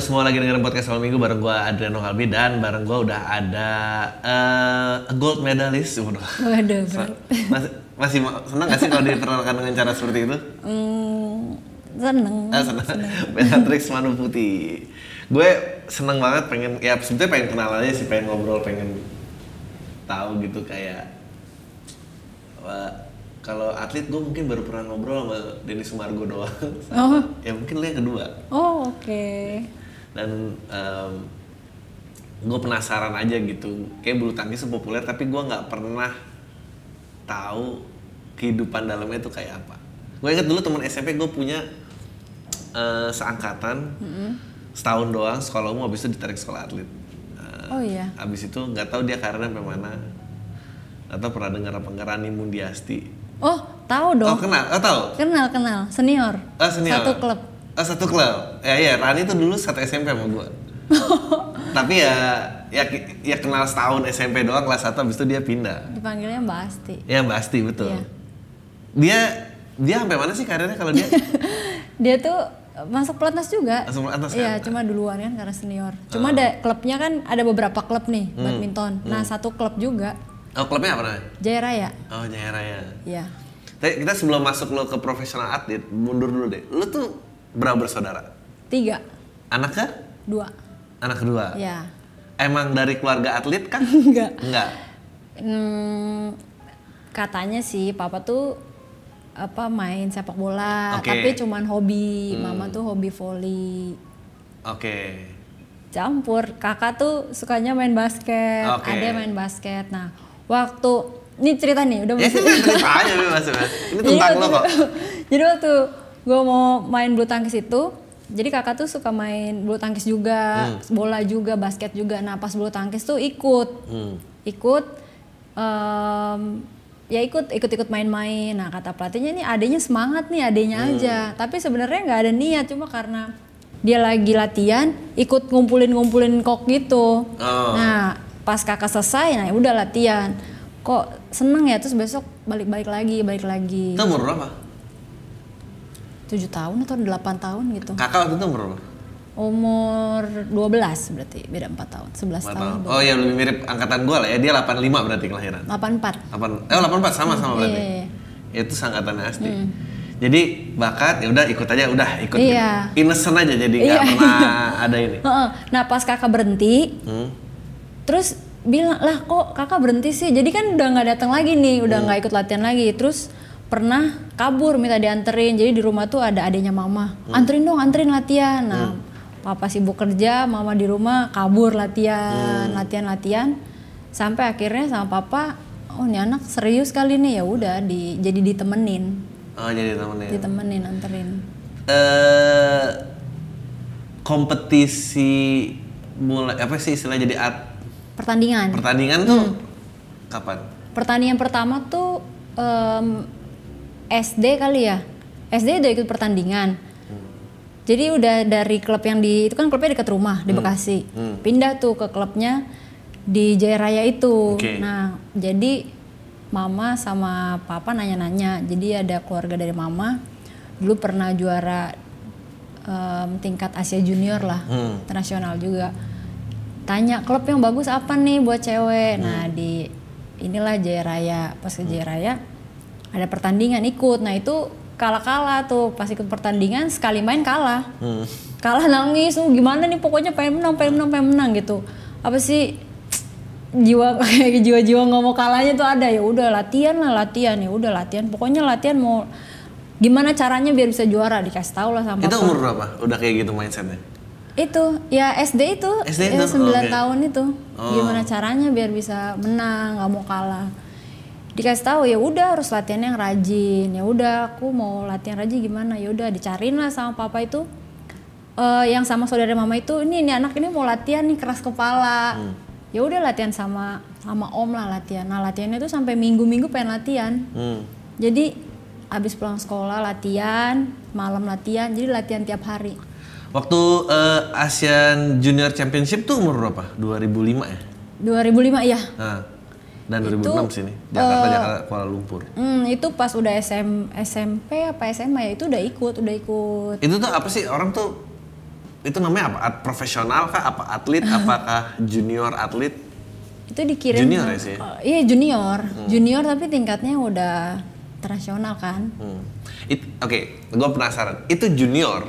Halo semua lagi dengerin podcast malam minggu bareng gue Adriano Kalbi dan bareng gue udah ada eh, gold medalist. Waduh. Waduh, bro. Masih, masih ma- senang gak sih kalau diperkenalkan dengan cara seperti itu? Hmm, seneng. Ah, senang. Beatrix Manu Putih. Gue seneng banget pengen, ya sebetulnya pengen kenal aja sih, pengen ngobrol, pengen tahu gitu kayak wah, kalau atlet gue mungkin baru pernah ngobrol sama Denny Sumargo doang. Oh. Ya mungkin lo yang kedua. Oh, oke. Dan gue penasaran aja gitu kayak bulu tangkis populer tapi gue nggak pernah tahu kehidupan dalamnya itu kayak apa gue inget dulu teman SMP gue punya eh, seangkatan setahun doang sekolah umum habis itu ditarik sekolah atlet Eh, Oh iya. habis itu nggak tahu dia karirnya sampai mana atau pernah dengar apa nggak Rani Mundiasti Oh, tahu oh dong. kenal oh tahu Kenal, kenal. Senior. Oh, senior. Satu klub. Oh, satu klub. Ya iya, Rani tuh dulu satu SMP sama gua. Tapi ya ya ya kenal setahun SMP doang kelas 1 habis itu dia pindah. Dipanggilnya Mbak Asti. Ya Mbak Asti betul. Iya. Dia dia sampai mana sih karirnya kalau dia? Dia tuh masuk pelatnas juga. Masuk pelatnas Iya, kan? cuma duluan kan karena senior. Cuma ada klubnya kan ada beberapa klub nih Hmm. badminton. Nah, satu klub juga Oh, klubnya apa namanya? Jaya Raya. Oh, Jaya Raya. Iya. Tapi kita sebelum masuk lo ke profesional atlet, mundur dulu deh. Lu tuh berapa bersaudara? Tiga, Anak ke? dua. Anak kedua. Iya. Emang dari keluarga atlet kan? Enggak. Enggak. Hmm, katanya sih papa tuh apa main sepak bola, Oke. tapi cuman hobi. Mama tuh hobi volley. Oke. Campur. Kakak tuh sukanya main basket, Oke. ada main basket. Nah, waktu ini cerita nih, udah Ya masuk. cerita aja. Ini Jadi tentang lo waktu- kok. Jadi waktu gue mau main bulu tangkis itu, jadi kakak tuh suka main bulu tangkis juga, Hmm. bola juga, basket juga. Nah pas bulu tangkis tuh ikut, Hmm. ikut, em, ya ikut, ikut-ikut main-main. Nah kata pelatihnya nih adanya semangat nih, adanya Hmm. aja. Tapi sebenarnya nggak ada niat, cuma karena dia lagi latihan, ikut ngumpulin-ngumpulin kok gitu. Oh. Nah pas kakak selesai, nah udah latihan. Kok seneng ya terus besok balik-balik lagi, balik lagi. Umur berapa? 7 tahun atau 8 tahun gitu. Kakak waktu itu umur berapa? Umur 12 berarti, beda 4 tahun, 11 Empat tahun. Oh iya lebih mirip angkatan gua lah ya. Dia 85 berarti kelahiran. 84. 8 eh 84 sama sama berarti. Iya, iya. Itu sangkatannya Asti. Jadi bakat ya udah ikut aja udah ikut. Iya. Gitu. Innocent aja jadi nggak Iya. pernah ada ini. Heeh. Nah pas kakak berhenti, Hmm. terus bilang lah kok kakak berhenti sih jadi kan udah nggak datang lagi nih udah nggak ikut latihan lagi terus pernah kabur minta dianterin. Jadi di rumah tuh ada adiknya mama. Anterin dong anterin latihan. Nah papa sibuk kerja mama di rumah kabur latihan latihan latihan sampai akhirnya sama papa oh ini anak serius kali nih. Ya udah di jadi ditemenin. Oh jadi temennya. ditemenin anterin. Eh kompetisi mulai apa sih istilah jadi at, pertandingan. Pertandingan tuh kapan? pertandingan pertama tuh em, SD kali ya? SD udah ikut pertandingan. Jadi udah dari klub yang di itu kan klubnya dekat rumah di Bekasi. Pindah tuh ke klubnya di Jaya Raya itu. Oke. nah jadi mama sama papa nanya-nanya. Jadi ada keluarga dari mama. Dulu pernah juara em, tingkat Asia Junior lah Hmm. internasional juga. Tanya klub yang bagus apa nih buat cewek? Nah di inilah Jaya Raya. Pas ke Jaya Raya ada pertandingan ikut. Nah itu kalah kalah tuh. Pas ikut pertandingan sekali main kalah. Hmm. kalah nangis. "Uh, gimana nih? Pokoknya pengen menang pengen menang pengen menang gitu. Apa sih? Jiwa kayak jiwa-jiwa nggak mau kalahnya tuh ada. Ya udah latihan lah latihan. Ya udah latihan. Pokoknya latihan mau gimana caranya biar bisa juara? Dikasih tahu lah sama Itu umur berapa? Udah kayak gitu mindsetnya? itu. Ya SD itu. SD ya, itu? 9 Oke. tahun itu. Oh. gimana caranya biar bisa menang nggak mau kalah dikasih tahu ya udah harus latihan yang rajin. Ya udah aku mau latihan rajin gimana? Ya udah dicariin lah sama papa itu. Eh, yang sama saudara mama itu ini ini anak ini mau latihan nih keras kepala. Ya udah latihan sama sama om lah latihan. Nah latihannya tuh sampai minggu-minggu pengen latihan. Hmm. jadi abis pulang sekolah latihan malam latihan jadi latihan tiap hari. Waktu eh, ASEAN Junior Championship tuh umur berapa? 2005 ya? 2005 ya Nah, dan Itu, 2006 sini. Jakarta, eh, Jakarta, Kuala Lumpur. Hmm, itu pas udah SM, SMP apa SMA ya itu udah ikut, udah ikut. Itu tuh apa sih orang tuh itu namanya apa? At profesional kah? Apa atlet? Apakah junior atlet? Itu dikirim. Junior ya sih? Oh, iya junior, junior tapi tingkatnya udah internasional kan. Hmm. Oke, gue penasaran. Itu junior,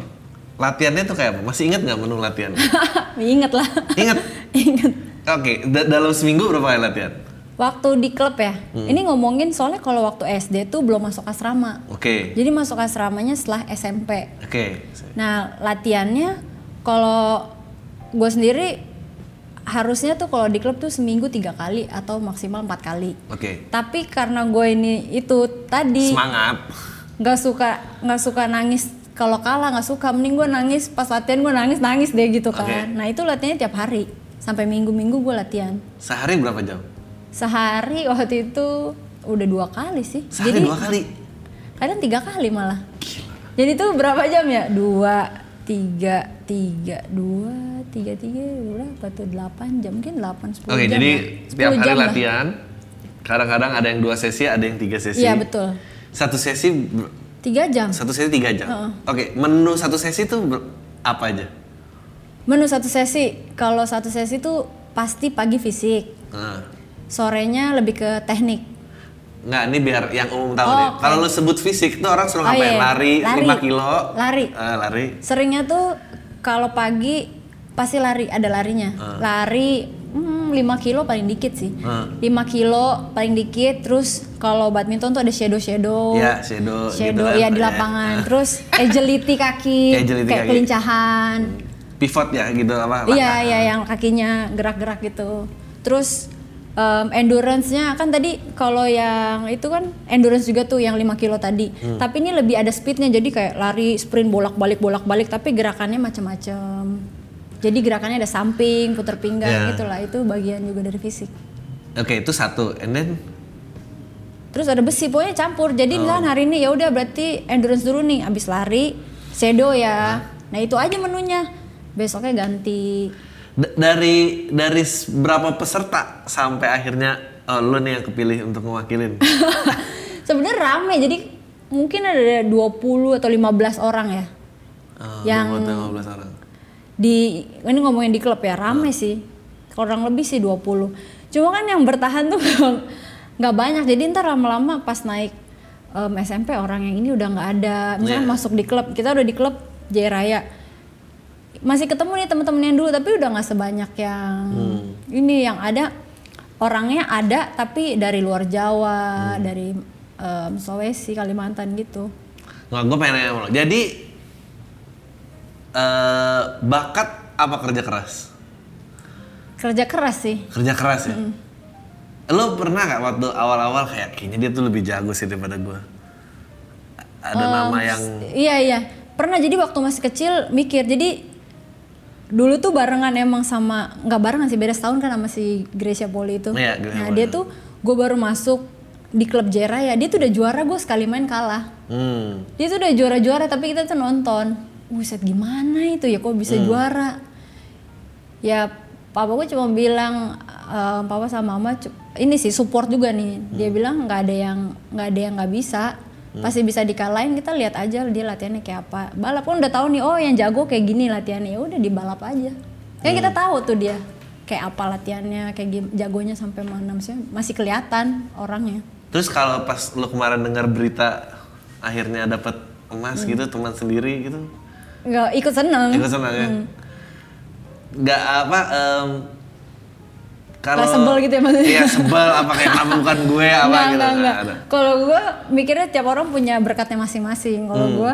latihannya tuh kayak apa? Masih ingat nggak menu latihan? Ingat lah. Ingat? Ingat. Oke, da- dalam seminggu berapa kali latihan? Waktu di klub ya. Hmm. Ini ngomongin soalnya kalau waktu SD tuh belum masuk asrama. Oke, Jadi masuk asramanya setelah SMP. oke. Nah latihannya kalau gue sendiri harusnya tuh kalau di klub tuh seminggu tiga kali atau maksimal empat kali. Oke. Tapi karena gue ini itu tadi Semangat. nggak suka nggak suka nangis kalau kalah nggak suka mending gue nangis pas latihan gue nangis nangis deh gitu kan. Oke. Nah itu latihannya tiap hari sampai minggu-minggu gue latihan. Sehari berapa jam? Sehari waktu itu udah dua kali sih. Sehari Jadi dua kali. kadang tiga kali malah. Jadi tuh berapa jam ya? Dua, tiga, tiga, dua, tiga, tiga, berapa tuh? Delapan jam, mungkin delapan, sepuluh Oke, jam jadi ya. setiap 10 hari latihan. Kadang-kadang ada yang dua sesi, ada yang tiga sesi. Iya betul. Satu sesi, Tiga jam. satu sesi tiga jam. Oke, menu satu sesi tuh apa aja? Menu satu sesi, kalau satu sesi tuh pasti pagi fisik, Nah, sorenya lebih ke teknik. nggak, ini biar yang umum tahu Oh, deh. oke. Kalau lu sebut fisik tuh orang suruh Oh, ngapain? iya. Lari, Lari. 5 kilo. Lari. Eh, lari. Seringnya tuh kalau pagi pasti lari, ada larinya. Lari hmm, 5 kilo paling dikit sih. Ah. 5 kilo paling dikit, terus kalau badminton tuh ada shadow-shadow. Iya, shadow Shadow gitu kan. ya di Iya. lapangan. Terus agility kaki, Agility kayak kaki. kelincahan. Pivot ya gitu apa? Iya, iya yang kakinya gerak-gerak gitu. Terus em, endurance-nya kan tadi kalau yang itu kan endurance juga tuh yang 5 kilo tadi. Hmm. Tapi ini lebih ada speednya jadi kayak lari sprint bolak-balik bolak-balik tapi gerakannya macam-macam. Jadi gerakannya ada samping, puter pinggang Ya. itulah itu bagian juga dari fisik. Oke, itu satu. And then Terus ada besi pokoknya campur. Jadi Oh. misalkan hari ini ya udah berarti endurance dulu nih abis lari, shadow ya. Nah itu aja menunya. Besoknya ganti. D- dari dari berapa peserta sampai akhirnya oh, lu nih yang kepilih untuk mewakilin? Sebenarnya rame jadi mungkin ada 20 atau 15 orang ya. Oh, Yang- 15 orang. Di ini ngomongin di klub ya rame sih. Kurang lebih sih 20. Cuma kan yang bertahan tuh nggak banyak. Jadi ntar lama-lama pas naik em, SMP orang yang ini udah nggak ada. Misalnya Iya. masuk di klub, kita udah di klub Jaya Raya. Masih ketemu nih teman-teman yang dulu tapi udah nggak sebanyak yang ini yang ada orangnya ada tapi dari luar Jawa, dari em, Sulawesi, Kalimantan gitu. Nggak, gue pengen nanya. Jadi eh bakat apa kerja keras? Kerja keras sih. Kerja keras ya. Lo pernah gak waktu awal-awal kayak kayaknya dia tuh lebih jago sih daripada gue? Ada nama yang Iya iya. Pernah jadi waktu masih kecil mikir. Jadi dulu tuh barengan emang sama nggak barengan sih beda setahun kan sama si Gracia Poli itu. Gracia nah dia tuh gue baru masuk di klub Jera ya. Dia tuh udah juara gue sekali main kalah. hmm, Dia tuh udah juara-juara tapi kita tuh nonton. Buset gimana itu ya kok bisa juara? Ya papa gue cuma bilang eh, papa sama mama ini sih support juga nih. Dia bilang nggak ada yang nggak ada yang nggak bisa. Pasti bisa dikalahin kita lihat aja dia latihannya kayak apa. Balap kan udah tahu nih oh yang jago kayak gini latihannya. Ya udah dibalap aja. Kan kita tahu tuh dia kayak apa latihannya, kayak jagonya sampai mana maksudnya masih kelihatan orangnya. Terus kalau pas lo kemarin dengar berita akhirnya dapat emas gitu teman sendiri gitu, Nggak ikut seneng. ikut senang ya? Nggak apa? em, kalau sebel gitu ya maksudnya? Iya sebel apa kayak kenapa bukan gue apa Enggak, gitu? enggak, enggak. Kalau gue mikirnya tiap orang punya berkatnya masing-masing. Kalau Hmm. gue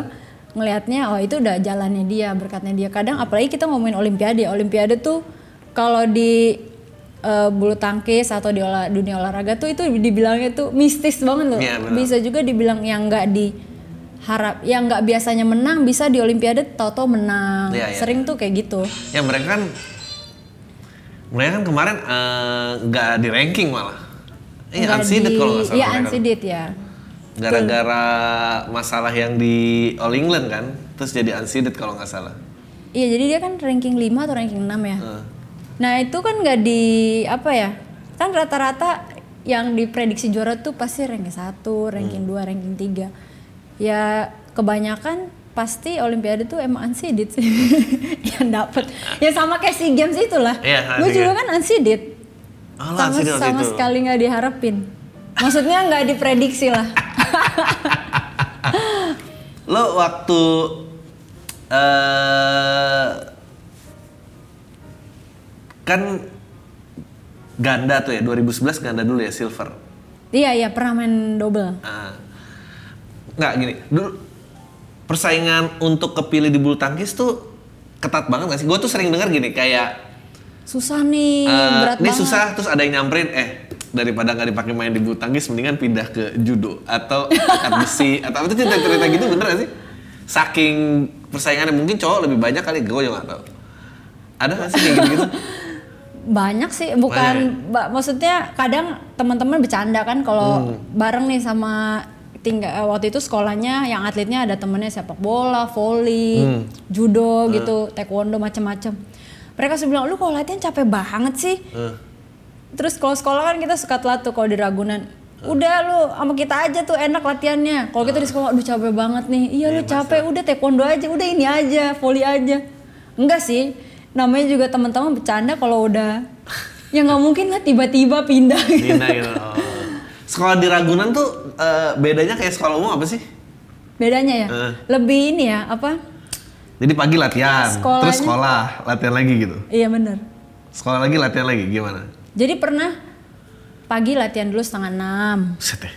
ngelihatnya, oh itu udah jalannya dia, berkatnya dia. Kadang apalagi kita ngomongin olimpiade, olimpiade tuh kalau di eh, bulu tangkis atau di olah- dunia olahraga tuh itu dibilangnya tuh mistis banget loh. Iya, benar. bisa juga dibilang yang nggak di harap yang nggak biasanya menang bisa di olimpiade tahu-tahu menang. Iya, iya. Sering tuh kayak gitu. Ya mereka kan mereka kan kemarin eh, nggak di ranking malah. Iya, Nggak unseeded di- kalau nggak salah. Iya, unseeded ya. Gara-gara masalah yang di All England kan, terus jadi unseeded kalau nggak salah. Iya, jadi dia kan ranking 5 atau ranking 6 ya. Eh, Nah, itu kan nggak di apa ya? Kan rata-rata yang diprediksi juara tuh pasti ranking 1, ranking Hmm. 2, ranking 3. Ya kebanyakan pasti olimpiade tuh emang unseeded sih yang dapet. Ya sama kayak SEA Games itulah. Iya, Gue juga kan unseeded. Oh, sama unseeded sama itu. sekali nggak diharapin. Maksudnya nggak diprediksi lah. Lo waktu eh kan ganda tuh ya 2011 ganda dulu ya silver. iya iya pernah main double. Ah. nggak gini dulu persaingan untuk kepilih di bulu tangkis tuh ketat banget gak sih? Gue tuh sering dengar gini kayak Susah nih, eh, berat ini banget. susah terus ada yang nyamperin eh daripada nggak dipakai main di bulu tangkis mendingan pindah ke judo atau angkat besi atau itu cerita-cerita gitu bener gak sih? Saking persaingannya mungkin cowok lebih banyak kali gue juga nggak tahu. Ada gak sih kayak gitu-gitu? Banyak sih, bukan ba- maksudnya kadang teman-teman bercanda kan kalau bareng nih sama tinggal eh, waktu itu sekolahnya yang atletnya ada temennya sepak bola, volley, judo gitu, taekwondo macam-macam. Mereka sih bilang, "Lu kalau latihan capek banget sih." Eh, Terus kalau sekolah kan kita suka telat tuh kalau di Ragunan. Udah lu sama kita aja tuh enak latihannya. Kalau kita di sekolah, aduh capek banget nih. Iya lu capek, udah taekwondo aja, udah ini aja, volley aja. Enggak sih, namanya juga teman-teman bercanda kalau udah ya nggak mungkin lah tiba-tiba pindah. pindah gitu. Oh. Sekolah di Ragunan tuh eh, bedanya kayak sekolah umum apa sih? Bedanya ya, Eh. lebih ini ya apa? Jadi pagi latihan, Sekolahnya- terus sekolah, latihan lagi gitu. Iya bener. Sekolah lagi, latihan lagi, gimana? Jadi pernah pagi latihan dulu setengah enam. Buset ya.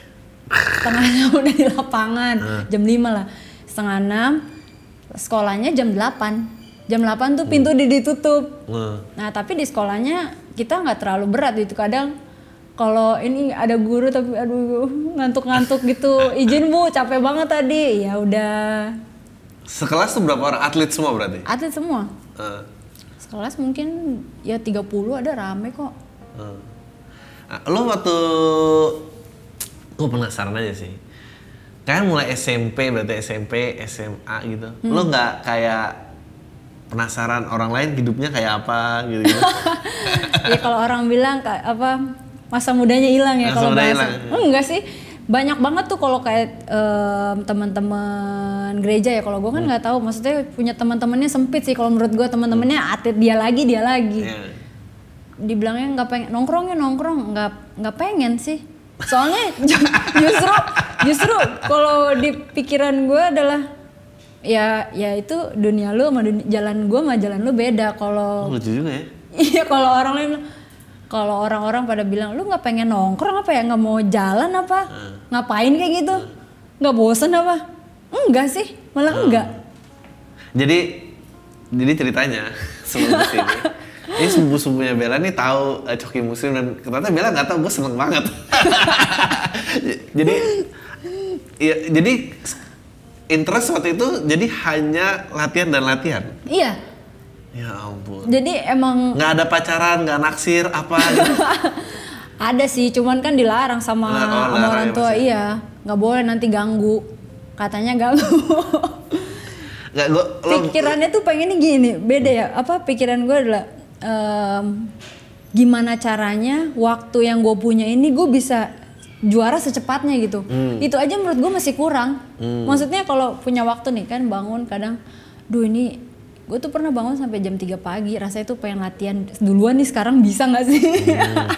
setengah enam udah di lapangan jam 5 lah setengah enam sekolahnya jam 8 jam 8 tuh pintu di ditutup Eh, nah tapi di sekolahnya kita nggak terlalu berat itu kadang kalau ini ada guru tapi aduh ngantuk-ngantuk gitu izin bu capek banget tadi ya udah Sekelas tuh berapa orang? Atlet semua berarti? atlet semua Eh, sekelas mungkin ya 30 ada rame kok. Nah, lo waktu... Gue penasaran aja sih. Kan mulai SMP, berarti SMP, SMA gitu. Hmm. Lo nggak kayak penasaran orang lain hidupnya kayak apa gitu gitu ya kalau orang bilang kayak apa masa mudanya hilang ya kalau bahasa. hilang. enggak sih. Banyak banget tuh kalau kayak em, teman-teman gereja ya. Kalau gue kan nggak tahu. Maksudnya punya teman-temannya sempit sih. Kalau menurut gue teman-temannya atlet dia lagi dia lagi. Iya. dibilangnya nggak pengen nongkrongnya nongkrong. Nggak nggak pengen sih. Soalnya ju- justru justru kalau di pikiran gue adalah ya ya itu dunia lu sama dunia, jalan gue sama jalan lu beda. Kalau lucu juga ya. Iya kalau orang lain kalau orang-orang pada bilang lu nggak pengen nongkrong apa ya? Nggak mau jalan apa? Ngapain kayak gitu? Nggak bosen apa? Enggak sih malah enggak. Jadi jadi ceritanya sebelum ke sini ini sepupu-sepupunya Bella nih tahu eh, Coki Muslim dan ternyata Bella nggak tahu gue seneng banget. jadi ya jadi interest waktu itu jadi hanya latihan dan latihan. iya Ya ampun. jadi emang Nggak ada pacaran, nggak naksir apa? Gitu. ada sih cuman kan dilarang sama, oh, sama orang ya tua maksudnya. iya. Nggak boleh nanti ganggu. Katanya ganggu. Nggak gue lo pikirannya tuh pengennya gini beda ya. Apa pikiran gue adalah em, gimana caranya waktu yang gue punya ini gue bisa juara secepatnya gitu. Itu aja menurut gue masih kurang. Maksudnya kalau punya waktu nih kan bangun kadang duh ini gue tuh pernah bangun sampai jam 3 pagi rasanya tuh pengen latihan duluan nih sekarang bisa nggak sih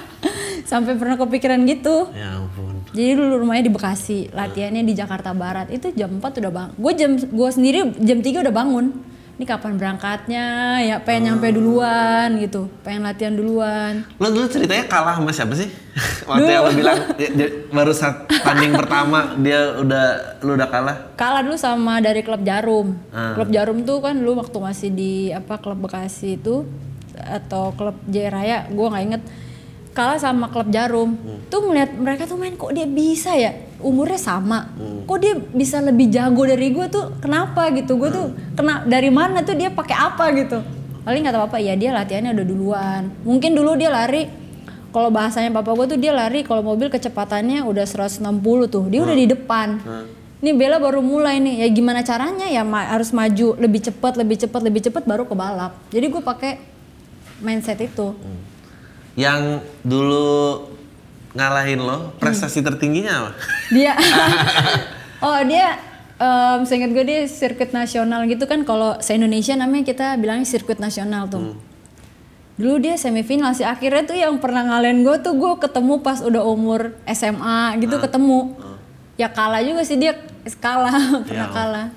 sampai pernah kepikiran gitu ya ampun. jadi dulu rumahnya di Bekasi, latihannya di Jakarta Barat. Itu jam 4 udah bang. Gue jam gue sendiri jam 3 udah bangun. Ini kapan berangkatnya? Ya pengen nyampe duluan gitu. Pengen latihan duluan. Lo dulu ceritanya kalah sama siapa sih? Waktu yang lo bilang ya, baru saat tanding pertama dia udah lu udah kalah. Kalah dulu sama dari klub Jarum. Ah. Klub Jarum tuh kan dulu waktu masih di apa klub Bekasi itu atau klub Jaya Raya, gue nggak inget. Kalah sama klub Jarum. Tuh ngeliat mereka tuh main kok dia bisa ya? Umurnya sama. Kok dia bisa lebih jago dari gue tuh? Kenapa gitu? Gue tuh kena dari mana tuh dia pakai apa gitu? Paling nggak tahu apa ya dia latihannya udah duluan. Mungkin dulu dia lari kalau bahasanya papa gue tuh dia lari kalau mobil kecepatannya udah 160 tuh. Dia udah di depan. Ini Bella baru mulai nih. Ya gimana caranya ya ma- harus maju lebih cepat, lebih cepat, lebih cepat baru ke balap. Jadi gue pakai mindset itu. Yang dulu ngalahin lo, prestasi tertingginya apa? dia. Oh dia em seingat gue dia sirkuit nasional gitu kan. Kalau se Indonesia namanya kita bilangnya sirkuit nasional tuh. Dulu dia semifinal sih. Akhirnya tuh yang pernah ngalahin gue tuh gue ketemu pas udah umur SMA gitu ketemu. Ya kalah juga sih dia. Kalah. Pernah Ya. kalah.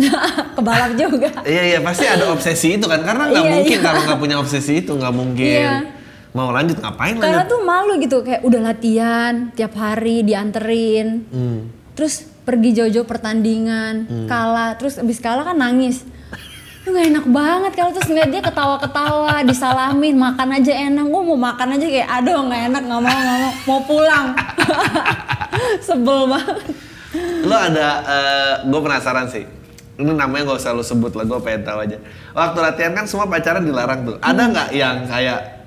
Kebalap juga. Iya iya. Pasti ada obsesi itu kan. Karena nggak Iya, mungkin iya. kalau nggak punya obsesi itu nggak mungkin. Iya. Mau lanjut ngapain karena lanjut? tuh malu gitu kayak udah latihan tiap hari dianterin Hmm. terus pergi jauh-jauh pertandingan kalah terus abis kalah kan nangis Lu gak enak banget kalau terus ngeliat dia ketawa-ketawa disalamin makan aja enak gue mau makan aja kayak aduh nggak enak nggak mau nggak mau mau pulang sebel banget Lo ada, gue penasaran sih. Ini namanya gak usah lo sebut lah, gue pengen tahu aja. Waktu latihan kan semua pacaran dilarang tuh. Ada Hmm. nggak yang kayak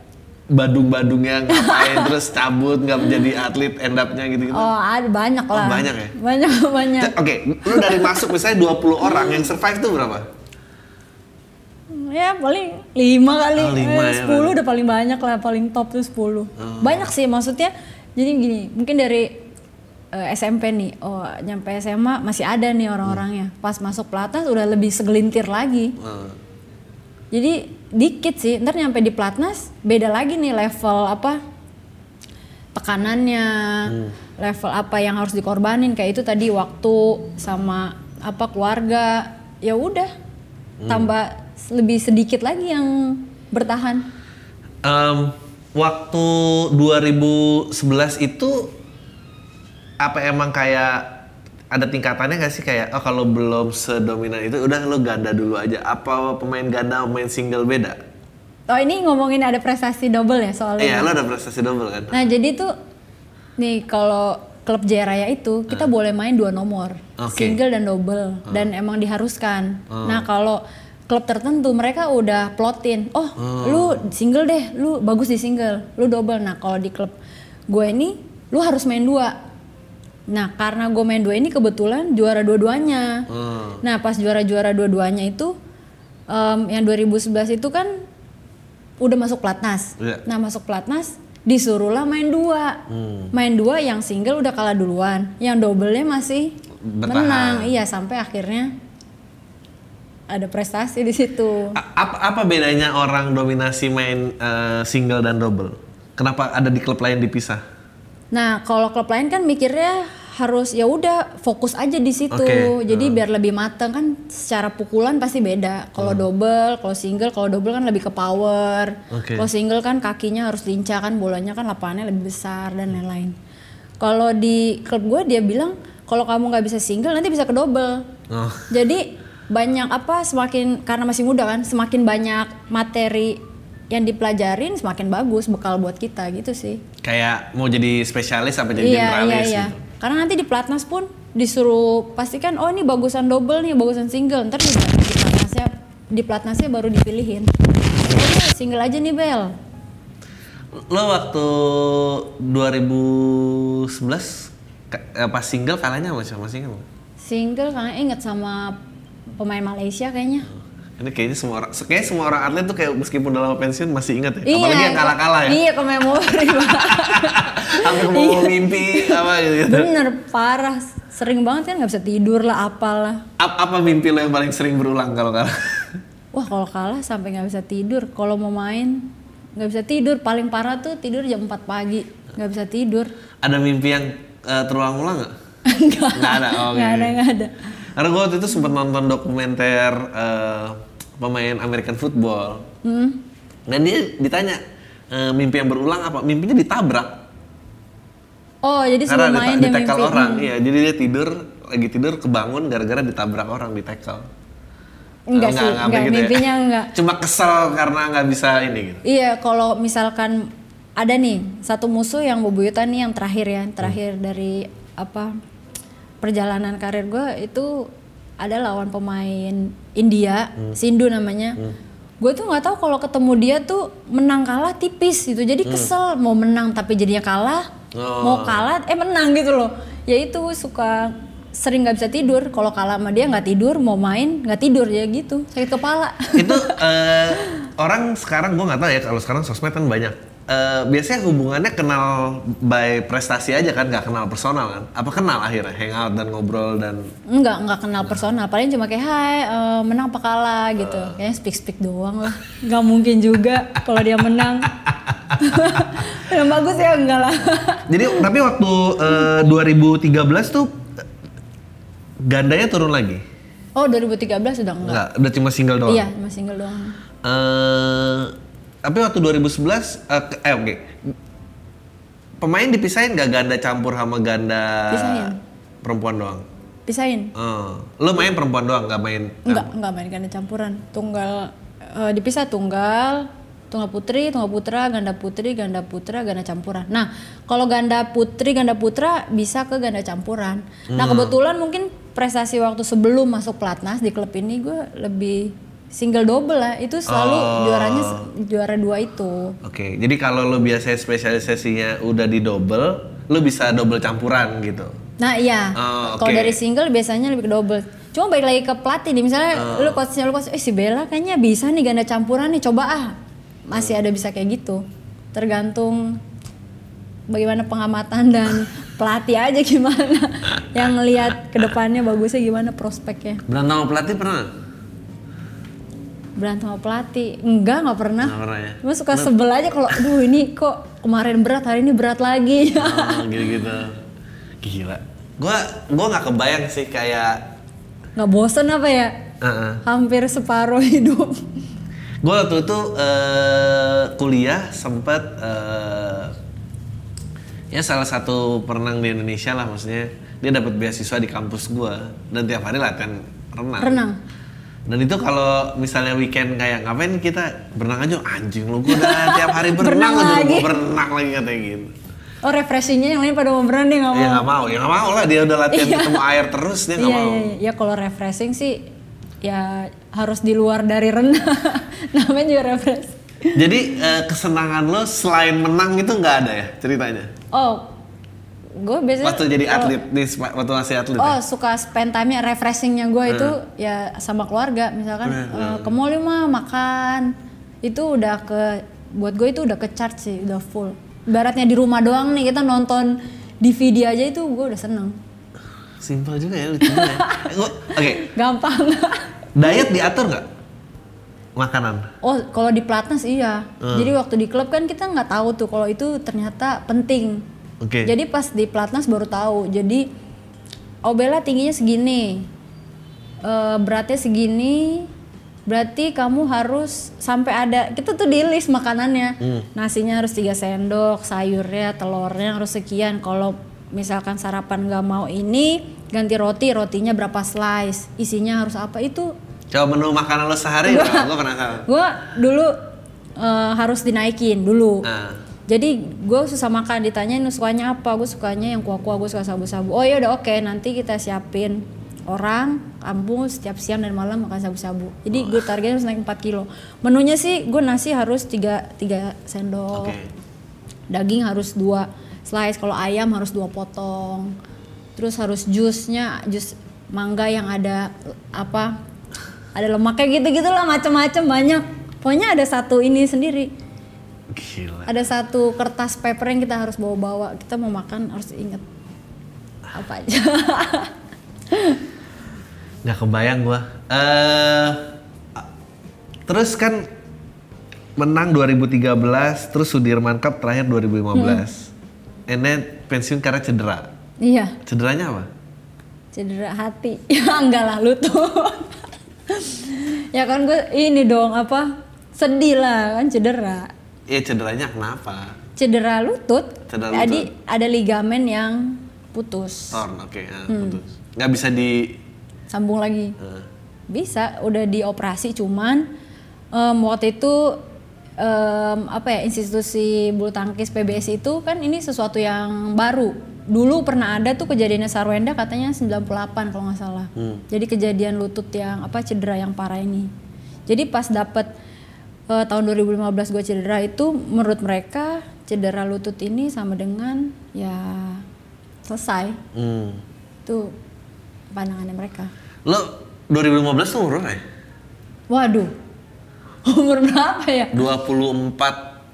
badung-badungnya ngapain terus cabut nggak menjadi atlet end up-nya gitu-gitu? oh ada banyak lah. Oh, banyak ya? banyak banyak. Oke, lu dari masuk misalnya 20 orang yang survive tuh berapa? ya paling lima kali. Oh, lima Eh, ya, sepuluh udah paling banyak lah paling top tuh 10 banyak sih maksudnya jadi gini mungkin dari eh, SMP nih oh nyampe SMA masih ada nih orang-orangnya. Pas masuk pelatnas udah lebih segelintir lagi. Eh, jadi dikit sih. Ntar nyampe di pelatnas beda lagi nih level apa tekanannya level apa yang harus dikorbanin. Kayak itu tadi waktu sama apa keluarga. Ya udah tambah lebih sedikit lagi yang bertahan. Em, waktu 2011 itu apa emang kayak ada tingkatannya nggak sih kayak oh kalau belum sedominan itu udah lo ganda dulu aja apa pemain ganda pemain single beda oh ini ngomongin ada prestasi double ya soalnya iya lo ada prestasi double kan Nah jadi tuh nih kalau klub Jaya Raya itu kita boleh main dua nomor. Ah. single dan double, dan emang diharuskan. Nah kalau klub tertentu mereka udah plotin, oh Ah. lu single deh, lu bagus di single, lu double. Nah kalau di klub gue ini lu harus main dua. Nah karena gue main dua ini kebetulan juara dua-duanya. Hmm. Nah pas juara-juara dua-duanya itu em, yang 2011 itu kan udah masuk pelatnas. Iya. Nah masuk pelatnas disuruhlah main dua, Hmm. main dua yang single udah kalah duluan, yang double-nya masih Bertahan. menang. Iya sampai akhirnya ada prestasi di situ. Apa apa bedanya orang dominasi main eh, single dan double kenapa ada di klub lain dipisah Nah kalau klub lain kan mikirnya harus ya udah fokus aja di situ. Oke. Jadi biar lebih mateng kan secara pukulan pasti beda. Kalau double, kalau single, kalau double kan lebih ke power. Oke. Kalau single kan kakinya harus lincah kan bolanya kan lapangannya lebih besar dan lain-lain. Kalau di klub gue dia bilang kalau kamu nggak bisa single nanti bisa ke double. oh Jadi banyak apa semakin karena masih muda kan semakin banyak materi yang dipelajarin semakin bagus bekal buat kita gitu sih. kayak mau jadi spesialis apa jadi Iya iya generalis iya. gitu Karena nanti di pelatnas pun disuruh pastikan oh ini bagusan double nih, bagusan single. Ntar di, di pelatnasnya di pelatnasnya baru dipilihin. Oh, ini single aja nih Bel. lo waktu 2011 ka- eh, pas single kalahnya sama siapa single Single karena inget sama pemain Malaysia kayaknya. Ini kayaknya semua orang kayaknya semua orang atlet tuh kayak meskipun udah lama pensiun masih ingat ya apalagi yang kalah-kalah ya Iya ke memori banget. sampai mau mimpi apa gitu, gitu. Bener parah. Sering banget kan nggak bisa tidur lah apalah. Ap- apa mimpi lo yang paling sering berulang kalau kalah Wah kalau kalah sampai nggak bisa tidur. Kalau mau main nggak bisa tidur. Paling parah tuh tidur jam 4 pagi. Nggak bisa tidur. ada mimpi yang eh, terulang-ulang nggak nggak ada oke Nggak ada, nggak ada. Karena gue waktu itu sempat nonton dokumenter eh, pemain American football. Hmm. Dan dia ditanya eh, mimpi yang berulang apa? Mimpinya ditabrak. Oh, jadi sebelum main dia mimpi. orang. Hmm. Iya, jadi dia tidur lagi tidur kebangun gara-gara ditabrak orang di tackle. Enggak sih, enggak, begitu ya. mimpinya enggak. Cuma kesel karena nggak bisa ini gitu. Iya, kalau misalkan ada nih satu musuh yang bebuyutan nih yang terakhir ya, yang terakhir dari apa perjalanan karir gue itu ada lawan pemain India, Sindu namanya. Gue tuh nggak tahu kalau ketemu dia tuh menang kalah tipis gitu. Jadi kesel mau menang tapi jadinya kalah, mau kalah eh menang gitu loh. Ya itu suka sering nggak bisa tidur. Kalau kalah sama dia nggak tidur, mau main nggak tidur ya gitu. Sakit kepala. itu eh, orang sekarang gue nggak tahu ya kalau sekarang sosmed kan banyak Eh, biasanya hubungannya kenal by prestasi aja kan nggak kenal personal kan apa kenal akhirnya hangout dan ngobrol dan Enggak, enggak kenal personal. Paling cuma kayak hai eh, menang apa kalah gitu. Kayaknya speak speak doang lah. Nggak mungkin juga kalau dia menang. yang bagus ya enggak lah. jadi tapi waktu eh, 2013 tuh gandanya turun lagi Oh 2013 sudah enggak. nggak udah cuma single doang Iya, masih single doang. Tapi waktu 2011 eh, ke- eh oke pemain dipisahin nggak ganda campur sama ganda Pisahin. perempuan doang Pisahin. Eh, lu main perempuan doang nggak main Enggak, enggak main ganda campuran. Tunggal eh, dipisah tunggal, tunggal putri, tunggal putra, ganda putri, ganda putra, ganda campuran. Nah, kalau ganda putri, ganda putra bisa ke ganda campuran. Nah, kebetulan mungkin prestasi waktu sebelum masuk pelatnas di klub ini gue lebih single double lah. Itu selalu juaranya se- juara dua itu. Oke, jadi kalau lo biasanya spesialisasinya udah di double, lo bisa double campuran gitu. Nah iya, Oh, kalau oke. dari single biasanya lebih ke double. Cuma balik lagi ke pelatih nih, misalnya Oh. lu coachnya lu coach, eh si Bella kayaknya bisa nih ganda campuran nih, coba ah. Masih ada bisa kayak gitu. Tergantung bagaimana pengamatan dan pelatih aja gimana. Yang ngelihat ke depannya bagusnya gimana prospeknya. Berantem sama pelatih pernah? Berantem sama pelatih, enggak nggak pernah. Nggak pernah ya? Cuma suka sebel aja kalau, aduh ini kok kemarin berat, hari ini berat lagi. Oh, gitu-gitu. Gila. Gua gua nggak kebayang sih kayak nggak bosen apa ya? Heeh. Hampir separuh hidup. Gue waktu itu eh, kuliah sempet eh, ya salah satu perenang di Indonesia lah maksudnya dia dapat beasiswa di kampus gua dan tiap hari latihan renang. Renang. Dan itu kalau misalnya weekend kayak ngapain kita berenang aja anjing lu gua udah tiap hari berenang Berenang aja lagi. mau berenang lagi katanya gitu. Oh refreshingnya yang lain pada mau berenang dia nggak mau. Ya nggak mau, ya nggak mau lah dia udah latihan Iya. ketemu air terus dia nggak Iya, mau. iya, iya. Ya kalau refreshing sih ya harus di luar dari renang. Namanya juga refresh. Jadi eh, kesenangan lo selain menang itu nggak ada ya ceritanya? Oh, gue biasanya Waktu jadi kalau- atlet, di waktu masih atlet ya? Oh suka spend time-nya refreshingnya gue itu ya sama keluarga misalkan eh, ke mall mah makan itu udah ke buat gue itu udah ke charge sih udah full. Ibaratnya di rumah doang nih kita nonton DVD aja itu gue udah seneng. Simpel juga ya lucu juga ya. Oke, Gampang. diet diatur nggak? Makanan. Oh, kalau di pelatnas iya. Jadi waktu di klub kan kita nggak tahu tuh kalau itu ternyata penting. Oke. Jadi pas di pelatnas baru tahu. Jadi Bella tingginya segini, Eh, beratnya segini, berarti kamu harus sampai ada kita tuh di list makanannya. Nasinya harus tiga sendok, sayurnya, telurnya harus sekian. Kalau misalkan sarapan nggak mau ini, ganti roti, rotinya berapa slice, isinya harus apa itu Coba menu makanan lo sehari? Gue penasaran. gue dulu eh, harus dinaikin dulu Nah, jadi gue susah makan ditanyain "Lu sukanya apa gue sukanya yang kuah-kuah gue suka sabu-sabu. Oh ya udah oke nanti kita siapin orang kampung setiap siang dan malam makan sabu-sabu. Jadi gue targetnya harus naik 4 kilo. Menunya sih gue nasi harus 3 tiga sendok. Oke. daging harus dua slice kalau ayam harus dua potong. Terus harus jusnya jus mangga yang ada apa ada lemaknya gitu gitulah macam-macam banyak. Pokoknya ada satu ini sendiri Gila. ada satu kertas paper yang kita harus bawa-bawa kita mau makan harus inget apa aja Nggak kebayang gua. Eh, terus kan menang 2013, terus Sudirman Cup terakhir 2015. And then pensiun karena cedera. iya Cederanya apa? cedera hati ya enggak lah lutut ya kan gue ini dong apa sedih lah kan cedera Iya cederanya kenapa? cedera lutut Cedera jadi ada ligamen yang putus Torn, oke, ah, Hmm. putus. Nggak bisa di sambung lagi eh, bisa udah dioperasi cuman em, waktu itu em, apa ya institusi bulu tangkis PBSI itu kan ini sesuatu yang baru. Dulu pernah ada tuh kejadiannya Sarwenda katanya 98 kalau nggak salah. Jadi kejadian lutut yang apa cedera yang parah ini. Jadi pas dapet eh, tahun 2015 gue cedera itu menurut mereka cedera lutut ini sama dengan ya selesai. Hmm. Itu pandangannya mereka. Lo 2015 tuh umur berapa ya? Waduh. Umur berapa ya? 24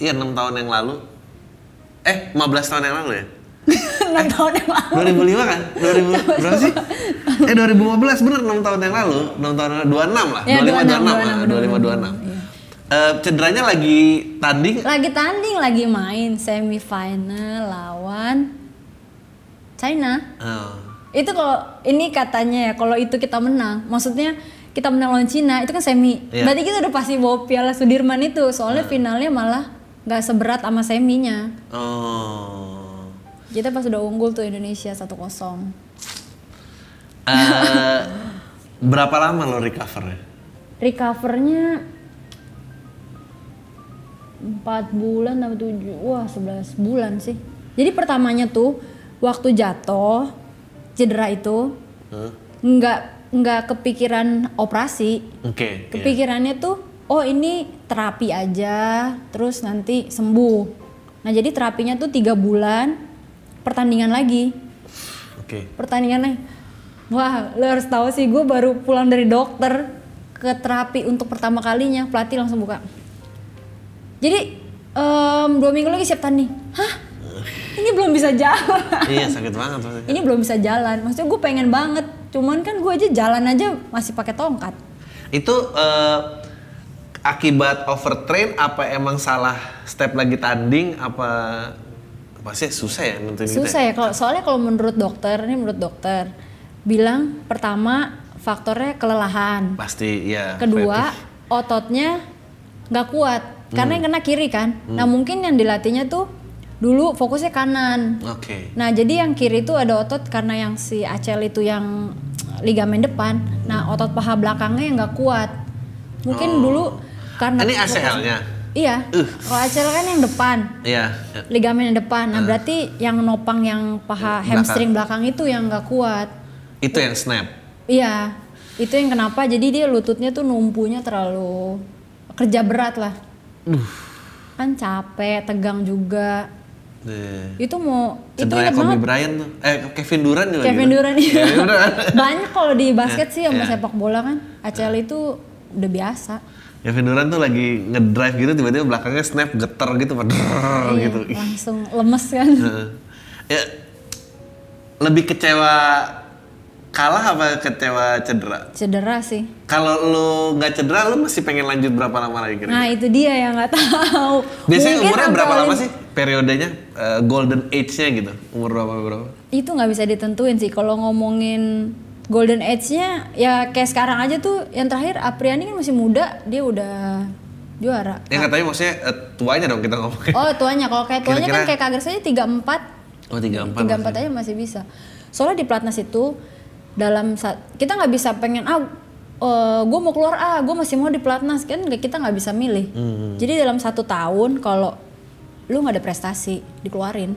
Iya 6 tahun yang lalu Eh 15 tahun yang lalu ya? 6 tahun yang lalu. 2005 kan? 2000 berapa sih? Eh 2015 bener 6 tahun yang lalu. 6 tahun yang lalu 26 lah. Ya, 25 26, 25 26. 26, Eh, cederanya lagi tanding Lagi tanding, lagi main semifinal lawan China. Oh. Itu kalau ini katanya ya, kalau itu kita menang, maksudnya kita menang lawan Cina itu kan semi. Iya. Berarti kita udah pasti bawa Piala Sudirman itu. Soalnya finalnya malah nggak seberat sama seminya. Oh. Kita pas udah unggul tuh Indonesia 1-0. Eh, berapa lama lo recover recovernya 4 bulan atau 7 wah 11 bulan sih jadi pertamanya tuh waktu jatuh cedera itu Huh? nggak nggak kepikiran operasi Oke. iya. kepikirannya tuh oh ini terapi aja terus nanti sembuh. Nah jadi terapinya tuh tiga bulan pertandingan lagi. Oke. pertandingannya wah lo harus tahu sih gue baru pulang dari dokter ke terapi untuk pertama kalinya. Pelatih langsung buka. Jadi em, dua minggu lagi siap tanding. Hah? Ini belum bisa jalan. Iya sakit banget pasti. ini belum bisa jalan. Maksudnya gue pengen banget. Cuman kan gue aja jalan aja masih pakai tongkat. Itu eh, akibat overtrain apa emang salah step lagi tanding? Apa apa sih? Susah ya nentuin gitu ya? susah ya. Kalau soalnya kalau menurut dokter ini menurut dokter bilang pertama faktornya kelelahan. Pasti ya. kedua ototnya nggak kuat karena yang kena kiri kan. Nah mungkin yang dilatihnya tuh dulu fokusnya kanan. Oke. nah jadi yang kiri itu ada otot karena yang si acel itu yang ligamen depan. Nah otot paha belakangnya yang nggak kuat. Mungkin dulu karena Ini ACL-nya. iya kalau acel kan yang depan Iya. ya. ligamen yang depan nah berarti yang nopang yang paha Belakang. hamstring belakang itu yang nggak kuat Itu yang snap. Iya, itu yang kenapa jadi dia lututnya tuh numpunya terlalu kerja berat lah. Kan capek, tegang juga. Deh. Itu mau itu Cederanya ingat Kobe banget. Bryant tuh. Eh Kevin Durant juga Kevin gitu. Durant iya. Banyak kalau di basket sih sama Iya. sepak bola kan. ACL itu udah biasa. Kevin Durant tuh lagi ngedrive gitu tiba-tiba belakangnya snap geter gitu pada Iya, gitu. Langsung lemes kan. Heeh. ya lebih kecewa kalah apa kecewa cedera? Cedera sih. Kalau lu nggak cedera lu masih pengen lanjut berapa lama lagi kira-kira? Nah, itu dia yang nggak tahu. Biasanya Mungkin umurnya berapa lama sih periodenya eh, golden age-nya gitu? Umur berapa berapa? itu nggak bisa ditentuin sih kalau ngomongin golden age-nya ya kayak sekarang aja tuh yang terakhir Apriani kan masih muda dia udah juara. Ya nggak tahu maksudnya eh, tuanya dong kita ngomongin. oh tuanya. Kalau kayak tuanya kan Kira-kira- kayak kaget saja tiga empat. Oh tiga empat. tiga empat aja masih bisa. Soalnya di pelatnas itu dalam saat kita nggak bisa pengen ah gue mau keluar ah gue masih mau di pelatnas. Kan kita nggak bisa milih. Hmm. jadi dalam satu tahun kalau lu nggak ada prestasi dikeluarin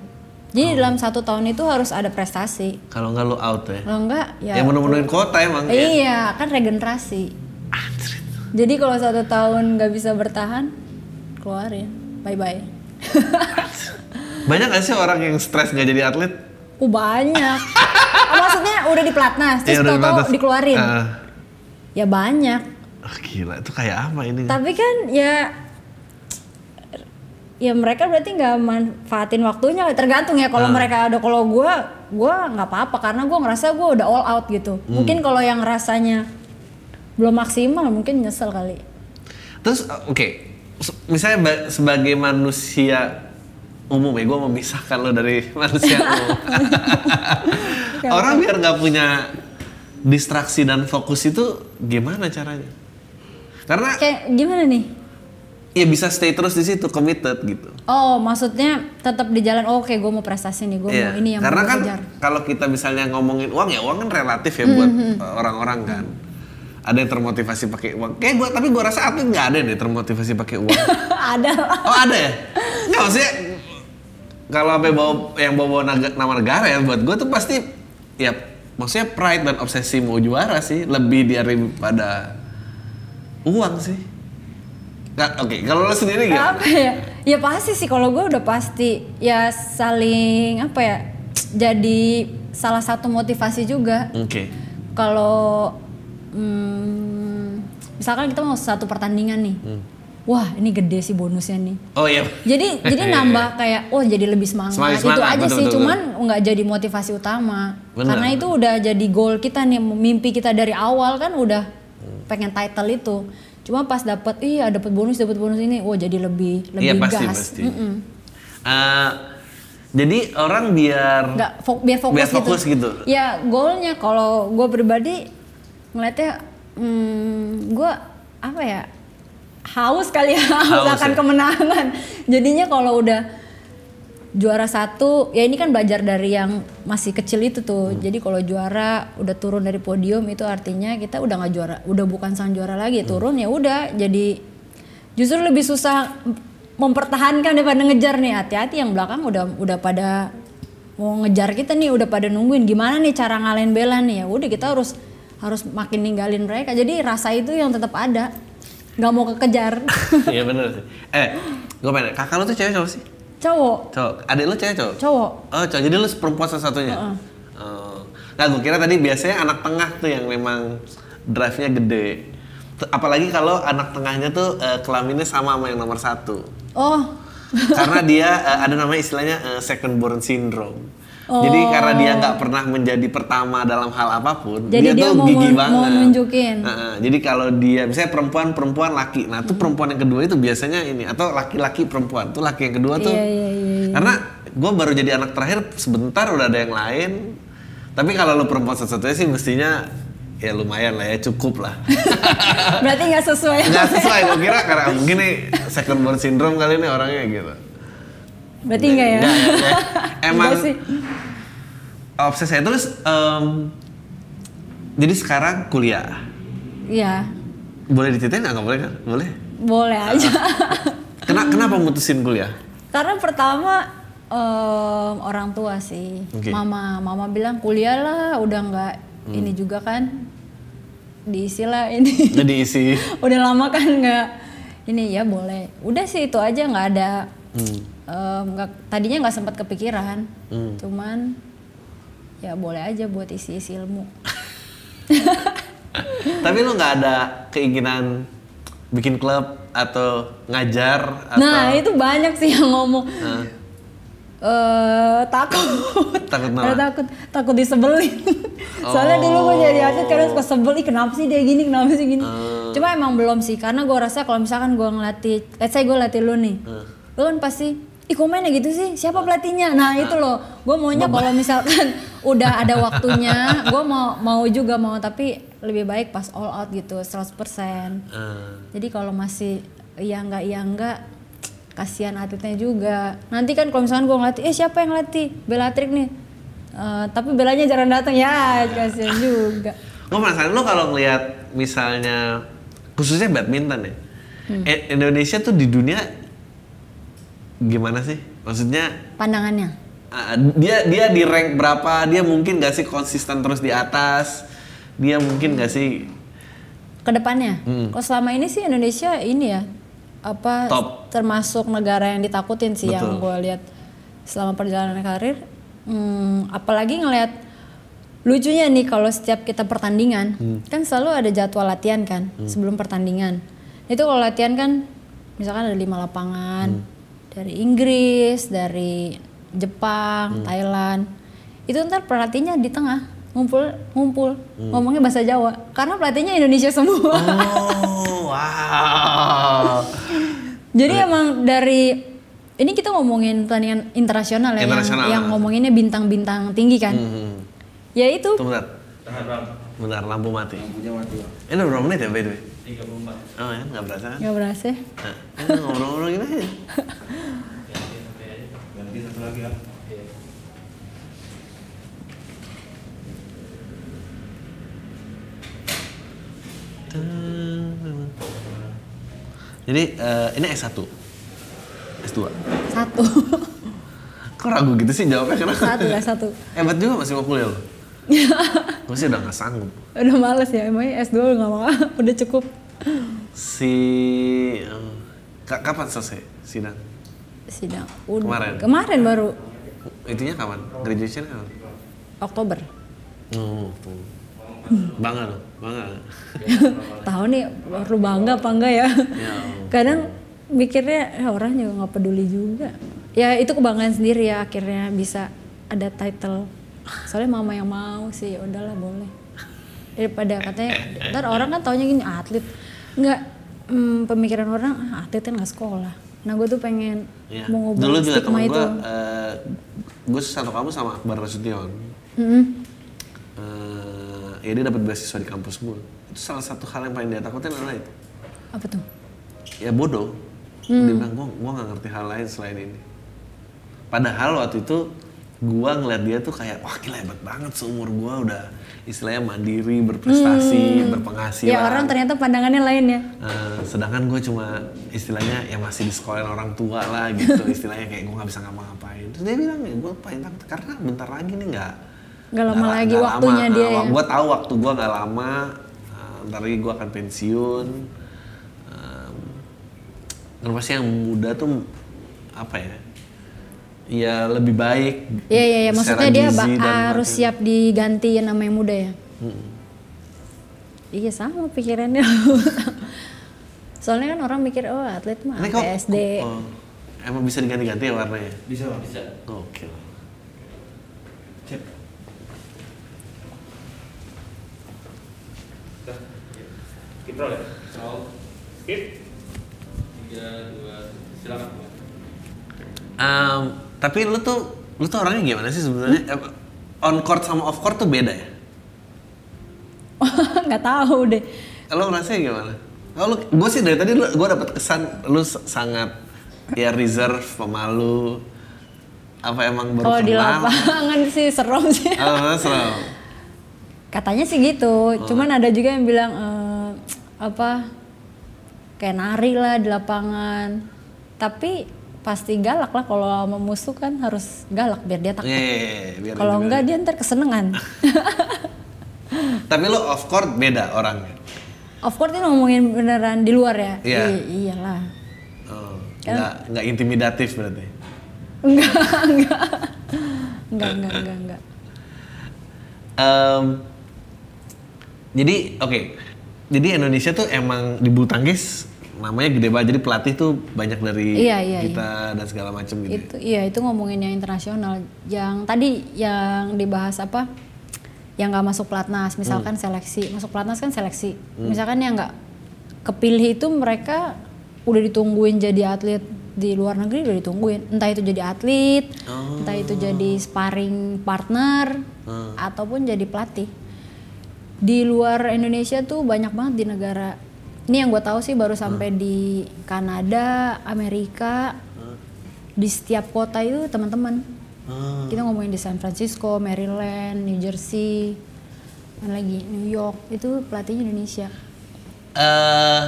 Oh. jadi dalam satu tahun itu harus ada prestasi Kalau nggak lu out ya. kalau enggak ya Yang menu-menuin kota emang. ya. iya kan regenerasi jadi kalau satu tahun nggak bisa bertahan keluarin bye bye Banyak gak sih orang yang stres nggak jadi atlet? uh banyak Oh, maksudnya udah di pelatnas terus tau-tau pelatnas. dikeluarin Ah. ya banyak Ah, gila itu kayak apa ini? tapi kan ya ya mereka berarti nggak manfaatin waktunya tergantung ya. Kalau mereka ada kalau gue gue nggak apa-apa karena gue ngerasa gue udah all out gitu. Hmm. mungkin kalau yang rasanya belum maksimal mungkin nyesel kali. Terus uh, oke, se- misalnya ba- sebagai manusia umum ya gue memisahkan lo dari manusia umum. Orang biar nggak punya distraksi dan fokus itu gimana caranya? Karena Kayak gimana nih? Ya bisa stay terus di situ committed gitu Oh, maksudnya tetap di jalan. Oh, Oke, gue mau prestasi nih. Gue Iya, mau ini yang karena kan kalau kita misalnya ngomongin uang ya uang kan relatif ya buat Mm-hmm. uh, orang-orang kan. Ada yang termotivasi pakai uang. Kayak gua tapi gua rasa atlet nggak ada deh termotivasi pakai uang. Ada. oh ada ya? Nggak maksudnya kalau sampai bawa yang bawa naga- nama negara ya buat gua tuh pasti ya maksudnya pride dan obsesi mau juara sih lebih daripada uang sih. Oke, kalau lo sendiri gimana? apa ya? Ya pasti sih kalau gue udah pasti ya saling apa ya? Jadi salah satu motivasi juga. Oke. Kalau hmm, misalkan kita mau satu pertandingan nih. Wah, ini gede sih bonusnya nih. Oh iya. Jadi jadi nambah kayak oh jadi lebih semangat. Semangat, itu semangat, aja betul, sih, betul, cuman nggak jadi motivasi utama. Benar, Karena itu udah jadi goal kita nih, mimpi kita dari awal kan udah pengen title itu. Cuma pas dapat iya dapat bonus dapat bonus ini, oh jadi lebih lebih Iya pasti gas. pasti. Mm-mm. Eh, jadi orang biar Nggak fo- biar fokus, Biar fokus gitu. Ya goalnya kalau gue pribadi ngeliatnya, hmm, gue apa ya haus kali ya haus Haus akan ya? kemenangan. Jadinya kalau udah juara satu, ya ini kan belajar dari yang masih kecil itu tuh. Hmm. Jadi kalau juara udah turun dari podium itu artinya kita udah nggak juara, udah bukan sang juara Hmm. lagi. Turun ya udah jadi justru lebih susah mempertahankan daripada ngejar nih. Hati-hati yang belakang udah udah pada mau ngejar kita nih, udah pada nungguin gimana nih cara ngalahin Bella nih. Ya udah kita harus harus makin ninggalin mereka. Jadi rasa itu yang tetap ada. nggak mau kekejar. Iya bener sih. Eh, gue pengen. Kakak lo tuh cewek cowok sih? Cowok, Cowok. Adik lo cewek cowok? cowok. Oh cowok. Jadi lo perempuan satu-satunya? Oh. Nah gue kira tadi biasanya anak tengah tuh yang memang drive-nya gede. Apalagi kalau anak tengahnya tuh eh, kelaminnya sama sama yang nomor satu. Oh, karena dia eh, ada namanya istilahnya eh, second born syndrome. Jadi karena dia nggak pernah menjadi pertama dalam hal apa pun, Jadi dia tuh mau gigi banget. mau nunjukin. Heeh, jadi kalau dia, misalnya perempuan perempuan laki, nah tuh perempuan yang kedua itu biasanya ini atau laki-laki perempuan, tuh laki yang kedua tuh. Iya, iya, iya, Karena gue baru jadi anak terakhir sebentar udah ada yang lain. Tapi kalau lo perempuan satu-satunya sih mestinya ya lumayan lah ya cukup lah. berarti nggak sesuai. Nggak sesuai gue kira karena mungkin nih second born syndrome kali ini orangnya gitu. Berarti enggak ya? Nggak, nggak. Emang Enggak sih. obses saya terus em, jadi sekarang kuliah. Iya, Boleh diceritain nggak? Boleh kan? Boleh. boleh aja. Kena, kenapa mutusin kuliah? Karena pertama em, orang tua sih, Oke. mama, mama bilang kuliah lah, udah nggak Hmm. ini juga kan diisi lah ini. Jadi isi. udah lama kan nggak ini ya boleh. Udah sih itu aja nggak ada. Hmm. Em, nggak- tadinya nggak sempat kepikiran, Hmm. cuman ya boleh aja buat isi-isi ilmu. Tapi lo nggak ada keinginan bikin klub atau ngajar atau Nah itu banyak sih yang ngomong. Nah, eh takut. Takut apa? takut, takut disebelin. Soalnya dulu gue jadi atlet kadang suka sebel, "Ih, kenapa sih dia gini, kenapa sih gini. Hmm. Cuma emang belum sih, karena gue rasa kalau misalkan gue ngelatih, let's say gue latih lu nih, Hmm. lu kan pasti, ih kok mainnya gitu sih, siapa pelatihnya? Nah itu loh, gue maunya kalau misalkan udah ada waktunya, gue mau mau juga mau, tapi lebih baik pas all out gitu, 100%. eh, Jadi kalau masih iya enggak iya enggak kasihan atletnya juga. Nanti kan kalau misalkan gue ngelatih, eh siapa yang ngelatih? Bellatrix nih. Eh, tapi belanya jarang datang ya kasihan juga. gue penasaran lo kalau ngelihat misalnya khususnya badminton ya, Hmm. Eh, Indonesia tuh di dunia gimana sih? Maksudnya Pandangannya. Ah, dia dia di rank berapa dia mungkin gak sih konsisten terus di atas dia mungkin gak sih Ke depannya, Hmm. kalau selama ini sih Indonesia ini ya apa Top. termasuk negara yang ditakutin sih yang Betul. gue lihat selama perjalanan karir. Hmm, apalagi ngelihat lucunya nih kalau setiap kita pertandingan Hmm. kan selalu ada jadwal latihan kan sebelum pertandingan. Itu kalau latihan kan misalkan ada lima lapangan Hmm. Dari Inggris, dari Hmm. Jepang, Thailand. Itu ntar pelatihnya di tengah ngumpul ngumpul Hmm. ngomongnya bahasa Jawa karena pelatihnya Indonesia semua. oh wow Jadi emang dari ini kita ngomongin pertandingan internasional ya, Internasional. yang, yang ngomonginnya bintang-bintang tinggi kan. Hmm. Ya itu. Tunggu bentar. Bentar, lampu mati. Lampunya mati, Ini berapa menit ya, by the way? 34. Oh ya, nggak berasa kan? Gak berasa. ya? Nah, ini ngobrol-ngobrol gini aja. Jadi eh, ini S1 S2 Satu. Kok ragu gitu sih jawabnya kenapa? satu ya satu. Hebat juga masih mau kuliah lo Gue sih udah gak sanggup Udah males ya, emangnya S2 gak mau, udah cukup. Si... eh, ka- kapan selesai sidang? Sidang. Udah. Kemarin? Kemarin baru Itunya kapan? Graduation kapan? Oktober. Oh, tuh. Bangga lo, bangga. Tahu nih perlu bangga apa enggak ya? Ya, Kadang mikirnya "Eh, orang juga nggak peduli juga. Ya itu kebanggaan sendiri ya akhirnya bisa ada title. Soalnya mama yang mau sih, ya udahlah boleh. Daripada katanya, ntar orang kan taunya gini atlet. Nggak, hmm, pemikiran orang ah, atlet kan nggak sekolah. Nah gue tuh pengen ya. mau Dulu juga stigma temen itu. gue, uh, gue satu kampus sama Akbar Nasution. Mm-mm. Eh, ya dia dapat beasiswa di kampus gue. Itu salah satu hal yang paling dia takutin adalah itu. Apa tuh? Ya bodoh. Hmm. Dia bilang, gue gua nggak ngerti hal lain selain ini. Padahal waktu itu gua ngeliat dia tuh kayak, wah gila hebat banget seumur gua udah istilahnya mandiri, berprestasi, berpenghasilan. Ya orang ternyata pandangannya lain ya. Eh, sedangkan gue cuma istilahnya ya masih di sekolah orang tua lah gitu istilahnya kayak gue nggak bisa ngapa-ngapain terus dia bilang ya gue paling takut karena bentar lagi nih nggak Nggak lama lagi waktunya dia ya. gue tahu waktu gue nggak lama eh, bentar lagi gue akan pensiun dan pasti yang muda tuh apa ya ya lebih baik Iya iya secara maksudnya dia harus materi. siap diganti yang namanya muda ya. Mm. Iya sama pikirannya. Soalnya kan orang mikir oh atlet mah Ini kok, PSD. oh, emang bisa diganti-ganti ya warnanya Bisa Pak. Bisa. Oke. Cep. Keep roll ya? Tiga, dua, silakan. Um, tapi lu tuh lu tuh orangnya gimana sih sebenarnya? Eh, On court sama off court tuh beda ya? Nggak tahu deh. Lo ngerasanya gimana? Kalau gue sih dari tadi gue dapet kesan lu sangat ya reserve, pemalu. Apa emang baru Kalau di kenal? lapangan sih serem sih. Oh, serem. Katanya sih gitu. Cuman ada juga yang bilang eh, apa kayak nari lah di lapangan. Tapi pasti galak lah kalau sama musuh kan harus galak biar dia takut. Iya, iya, biar Kalau enggak dia ntar kesenengan. Tapi lo off court beda orangnya. of course ini ngomongin beneran di luar ya. Iya. I- iyalah. Oh, Kan- nggak nggak intimidatif berarti. Enggak, enggak. Enggak, enggak, enggak, enggak. Em, jadi oke, jadi Indonesia tuh emang di bulu tangkis namanya gede banget. Jadi pelatih tuh banyak dari Iya, iya, kita dan segala macam gitu. Itu iya itu ngomongin yang internasional. Yang tadi yang dibahas apa? Yang nggak masuk pelatnas, misalkan seleksi. Masuk pelatnas kan seleksi. Misalkan yang nggak kepilih itu mereka udah ditungguin jadi atlet di luar negeri udah ditungguin. Entah itu jadi atlet, entah itu jadi sparring partner ataupun jadi pelatih. Di luar Indonesia tuh banyak banget di negara. Ini yang gue tahu sih baru sampai di Kanada, Amerika, di setiap kota itu teman-teman. Ah, Kita ngomongin di San Francisco, Maryland, New Jersey, mana lagi New York itu pelatihnya Indonesia. eh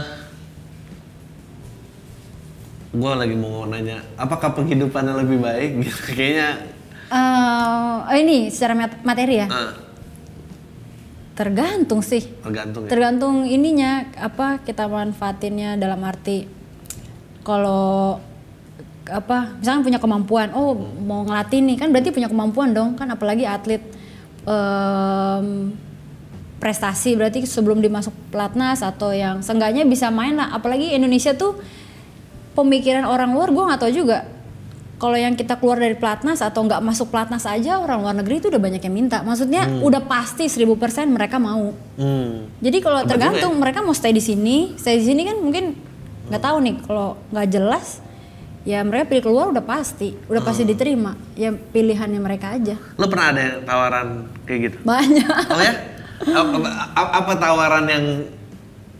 gue lagi mau nanya, apakah penghidupannya lebih baik? Kayaknya oh ini secara mat- materi ya? eh, Tergantung sih. tergantung ya. Tergantung ininya apa kita manfaatinnya dalam arti kalau apa misalkan punya kemampuan oh mau ngelatih nih kan berarti punya kemampuan dong kan apalagi atlet em, prestasi berarti sebelum dimasuk pelatnas atau yang seenggaknya bisa main lah apalagi Indonesia tuh pemikiran orang luar gue nggak tahu juga kalau yang kita keluar dari pelatnas atau nggak masuk pelatnas aja orang luar negeri itu udah banyak yang minta maksudnya udah pasti 1000% mereka mau Hmm. jadi kalau tergantung mereka mau stay di sini, stay di sini kan mungkin nggak tahu nih kalau nggak jelas ya mereka pilih keluar udah pasti udah pasti diterima ya pilihannya mereka aja Lo pernah ada tawaran kayak gitu? banyak Oh ya? Apa, apa- apa tawaran yang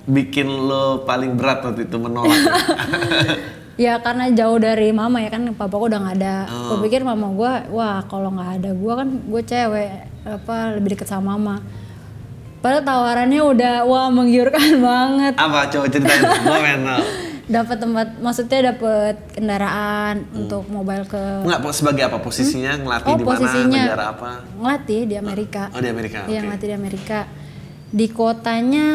bikin lo paling berat waktu itu menolak? ya karena jauh dari mama ya kan papaku udah nggak ada Oh. gue pikir mama gue wah kalau nggak ada gue kan gue cewek apa lebih deket sama mama padahal tawarannya udah wah menggiurkan banget apa? Coba ceritain. Gue tahu. dapat tempat maksudnya dapat kendaraan untuk mobile ke Enggak, sebagai apa posisinya? Ngelatih oh di mana? posisinya Negara apa? ngelatih di Amerika Oh di Amerika. Iya oke. ngelatih di Amerika di kotanya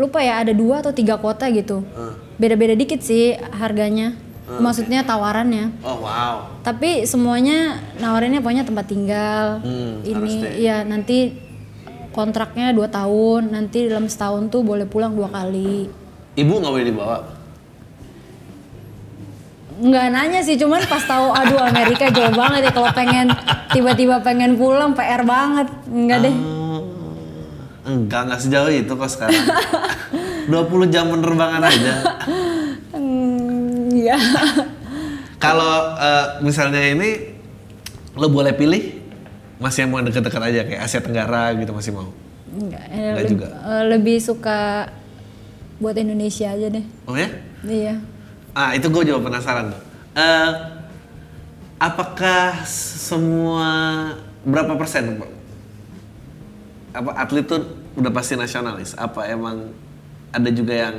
lupa ya ada dua atau tiga kota gitu. Beda-beda dikit sih harganya. Maksudnya tawarannya. Oh wow. tapi semuanya nawarinnya pokoknya tempat tinggal. Hmm, ini ya nanti kontraknya dua tahun nanti dalam setahun tuh boleh pulang dua kali. Ibu nggak boleh dibawa. nggak nanya sih cuman pas tahu aduh Amerika jauh banget ya kalau pengen tiba-tiba pengen pulang PR banget. Enggak deh. Oh, enggak, enggak sejauh itu kok sekarang. 20 jam penerbangan aja. Hmm, iya Kalau eh, misalnya ini lo boleh pilih masih yang mau deket-deket aja kayak Asia Tenggara gitu masih mau. Enggak, eh, Enggak leb- juga. eh, lebih suka buat Indonesia aja deh Oh ya? iya Ah itu gue juga penasaran. Eh, apakah semua berapa persen? Apa atlet tuh udah pasti nasionalis? Apa emang ada juga yang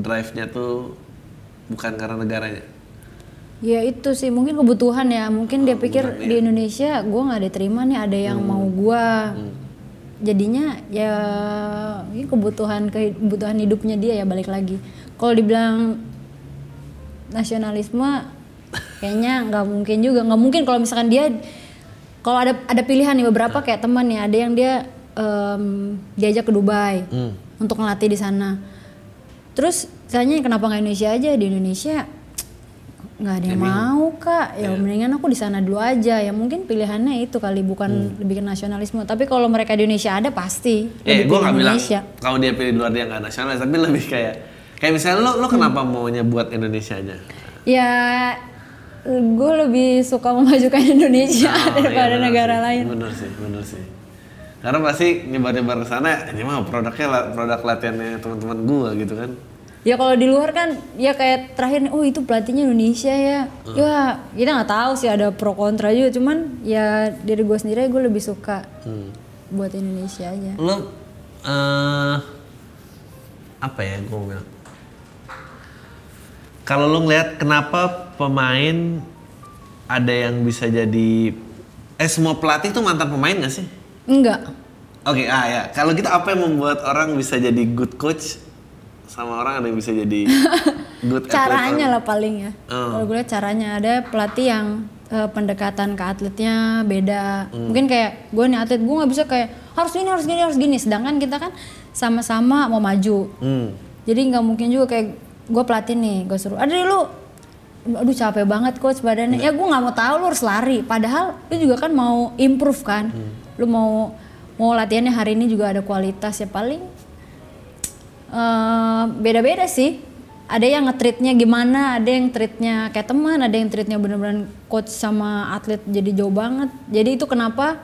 drive-nya tuh bukan karena negaranya? Ya itu sih mungkin kebutuhan ya. Mungkin dia pikir kebutuhan, di Indonesia gue nggak diterima nih ada yang mau gua. Jadinya ya ini kebutuhan kebutuhan hidupnya dia ya balik lagi. Kalau dibilang nasionalisme kayaknya nggak mungkin juga. Nggak mungkin kalau misalkan dia kalau ada ada pilihan nih beberapa kayak teman ya ada yang dia em, diajak ke Dubai untuk ngelatih di sana. Terus tanya kenapa nggak Indonesia aja? Di Indonesia nggak ada yang mau kak. Ya mendingan aku di sana dulu aja. Ya mungkin pilihannya itu kali bukan lebih ke nasionalisme. Tapi kalau mereka di Indonesia ada pasti Eh, gue nggak bilang kalau dia pilih luar dia nggak nasionalis, tapi lebih kayak kayak misalnya lo lo kenapa maunya buat Indonesia aja? ya gue lebih suka memajukan Indonesia Oh, daripada iya, negara sih. lain. Bener sih, bener sih. Karena pasti nyebar-nyebar ke sana, ini mah produknya produk latihannya teman-teman gua gitu kan. ya kalau di luar kan ya kayak terakhir oh itu pelatihnya Indonesia ya Hmm. ya kita nggak tahu sih ada pro kontra juga cuman ya dari gue sendiri gue lebih suka Hmm. buat Indonesia aja Lo eh apa ya gue bilang? Kalau lo ngeliat kenapa pemain ada yang bisa jadi eh semua pelatih tuh mantan pemain gak sih? Enggak Oke, ah ya. Kalau gitu apa yang membuat orang bisa jadi good coach sama orang ada yang bisa jadi good caranya lah paling ya Oh. kalau gue lihat caranya ada pelatih yang eh, pendekatan ke atletnya beda Hmm. mungkin kayak gue nih atlet gue nggak bisa kayak harus gini harus gini harus gini sedangkan kita kan sama-sama mau maju Hmm. jadi nggak mungkin juga kayak gue pelatih nih gue suruh ada lu aduh capek banget coach badannya. Ya gue nggak mau tahu lu harus lari. Padahal lu juga kan mau improve kan? Lu mau mau latihannya hari ini juga ada kualitas ya paling eh, beda-beda sih. Ada yang ngetreatnya gimana ada yang treatnya kayak teman ada yang treatnya bener-bener coach sama atlet jadi jauh banget. Jadi itu kenapa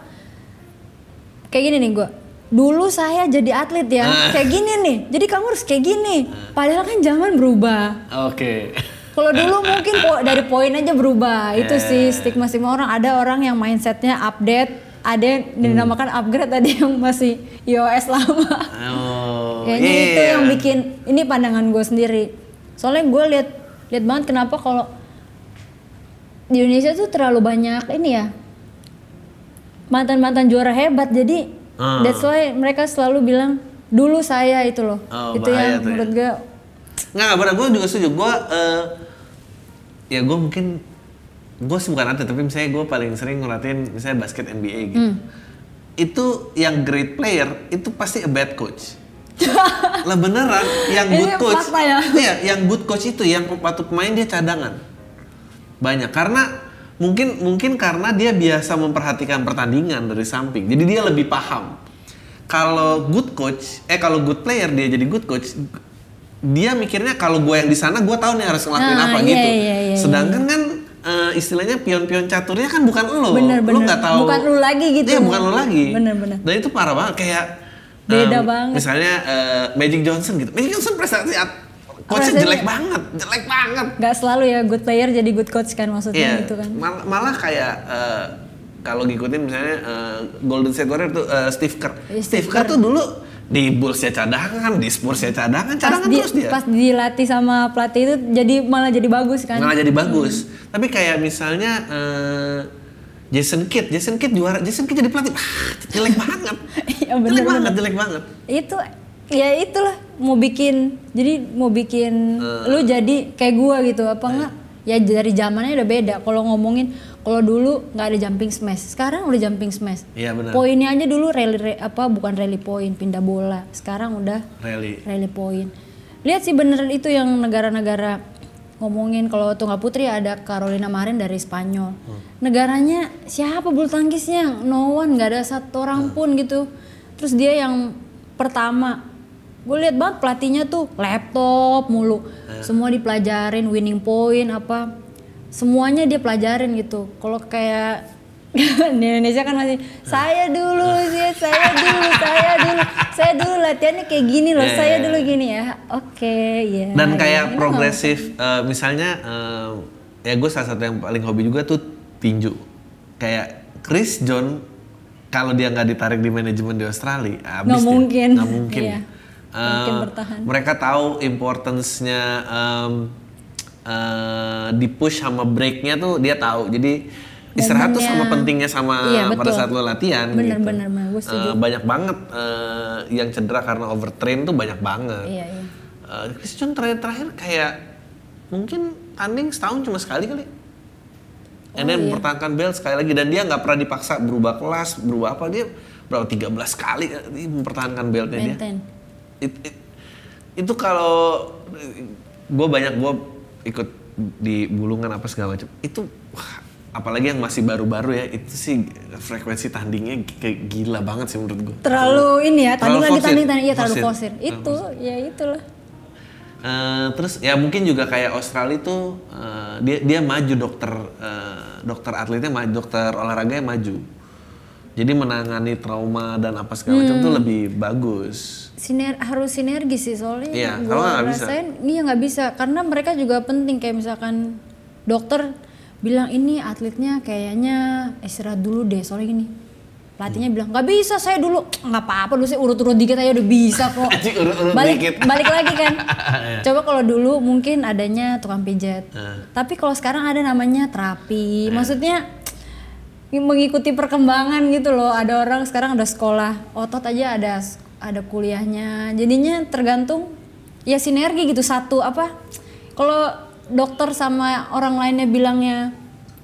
kayak gini nih gue dulu saya jadi atlet ya kayak gini nih. Jadi kamu harus kayak gini. Padahal kan zaman berubah. Oke. Kalau dulu mungkin po- dari poin aja berubah itu sih stigma stigma orang ada orang yang mindsetnya update ada yang dinamakan upgrade ada yang masih iOS lama Oh. kayaknya iya, itu iya. yang bikin ini pandangan gue sendiri soalnya gue lihat lihat banget kenapa kalau di Indonesia tuh terlalu banyak ini ya mantan mantan juara hebat jadi Ah. that's why mereka selalu bilang dulu saya itu loh Oh, itu yang ya. menurut gue Nggak, nggak benar. Gue juga setuju. Gue, eh, ya gue mungkin, gue sih bukan atlet, tapi misalnya gue paling sering ngeliatin misalnya basket NBA gitu. Hmm. Itu yang great player, itu pasti a bad coach. lah beneran, yang good coach, ya? iya, yang good coach itu yang waktu pemain dia cadangan. Banyak, karena mungkin mungkin karena dia biasa memperhatikan pertandingan dari samping, jadi dia lebih paham. Kalau good coach, eh kalau good player dia jadi good coach, dia mikirnya kalau gue yang di sana gue tahu nih harus ngelakuin Ah, apa iya, gitu. iya, iya, Sedangkan kan eh, istilahnya pion-pion caturnya kan bukan lo. Bener, Lo nggak tahu. Bukan lu lagi gitu. Iya bukan lo lagi. Bener, bener. Dan itu parah banget kayak Beda em, banget. Misalnya eh, Magic Johnson gitu. Magic Johnson prestasi at- coachnya jelek banget, jelek banget. Nggak selalu ya good player jadi good coach kan maksudnya Iya. gitu kan. Mal- malah kayak eh, kalau ngikutin misalnya eh, Golden State Warriors tuh eh, Steve Kerr. Iya, Steve Steve Kerr. tuh dulu di Bulls ya cadangan, di Spurs ya cadangan, Pas, cadangan di, terus dia. pas dilatih sama pelatih itu jadi malah jadi bagus kan. malah jadi bagus. Tapi kayak misalnya eh, Jason Kidd, Jason Kidd juara, Jason Kidd jadi pelatih, ah, jelek banget, Iya, bener, jelek bener. banget, jelek banget. itu ya itulah mau bikin jadi mau bikin Eh. lu jadi kayak gua gitu apa enggak ya dari zamannya udah beda kalau ngomongin kalau dulu nggak ada jumping smash sekarang udah jumping smash. Iya benar. poinnya aja dulu rally re- apa bukan rally point pindah bola. Sekarang udah Rally. rally point. Lihat sih beneran itu yang negara-negara ngomongin kalau tunggal putri ada Carolina Marin dari Spanyol. Negaranya siapa bulu tangkisnya? No one nggak ada satu orang pun gitu. Terus dia yang pertama. Gue lihat banget pelatihnya tuh laptop mulu. Semua dipelajarin winning point apa semuanya dia pelajarin gitu kalau kayak di Indonesia kan masih saya dulu sih saya dulu saya dulu saya dulu latihannya kayak gini loh Iya, saya iya, dulu gini ya oke ya Dan ya, kayak ini progresif, eh, misalnya eh, ya gue salah satu yang paling hobi juga tuh tinju. Kayak Chris John kalau dia nggak ditarik di manajemen di Australia, habis Nggak dia. mungkin. Nggak mungkin. Iya. Eh, Mungkin bertahan. Mereka tahu importance-nya em, eh, di push sama breaknya tuh dia tahu. Jadi istirahat tuh sama pentingnya sama Iya, pada saat lo latihan. Bener, gitu. bener. Gue setuju. Eh, banyak banget eh, yang cedera karena overtrain tuh banyak banget. iya iya Uh, Chris John terakhir-terakhir kayak mungkin tanding setahun cuma sekali kali. And Oh, then iya. mempertahankan belt sekali lagi dan dia nggak pernah dipaksa berubah kelas, berubah apa dia berapa 13 kali dia mempertahankan beltnya dia. It- it- itu kalau gue banyak gue ikut di bulungan apa segala macam itu wah, apalagi yang masih baru-baru ya itu sih frekuensi tandingnya kayak gila banget sih menurut gue. terlalu ini ya tanding lagi tanding tanding iya terlalu Terlalu itu ya itulah. Eh, terus ya mungkin juga kayak Australia tuh eh, dia dia maju dokter eh, dokter atletnya maju dokter olahraganya maju jadi menangani trauma dan apa segala macam Hmm. tuh lebih bagus. Siner harus sinergi sih soalnya Iya, kalau nggak bisa. iya nggak bisa. Karena mereka juga penting kayak misalkan dokter bilang ini atletnya kayaknya istirahat dulu deh soalnya gini. Pelatihnya bilang nggak bisa saya dulu. Nggak apa-apa dulu saya urut-urut dikit aja udah bisa kok. Anjing, urut-urut balik dikit. balik lagi kan. Coba kalau dulu mungkin adanya tukang pijat. Eh. tapi kalau sekarang ada namanya terapi. Maksudnya mengikuti perkembangan gitu loh. Ada orang sekarang ada sekolah. Otot aja ada ada kuliahnya. Jadinya tergantung ya sinergi gitu. Satu apa? Kalau dokter sama orang lainnya bilangnya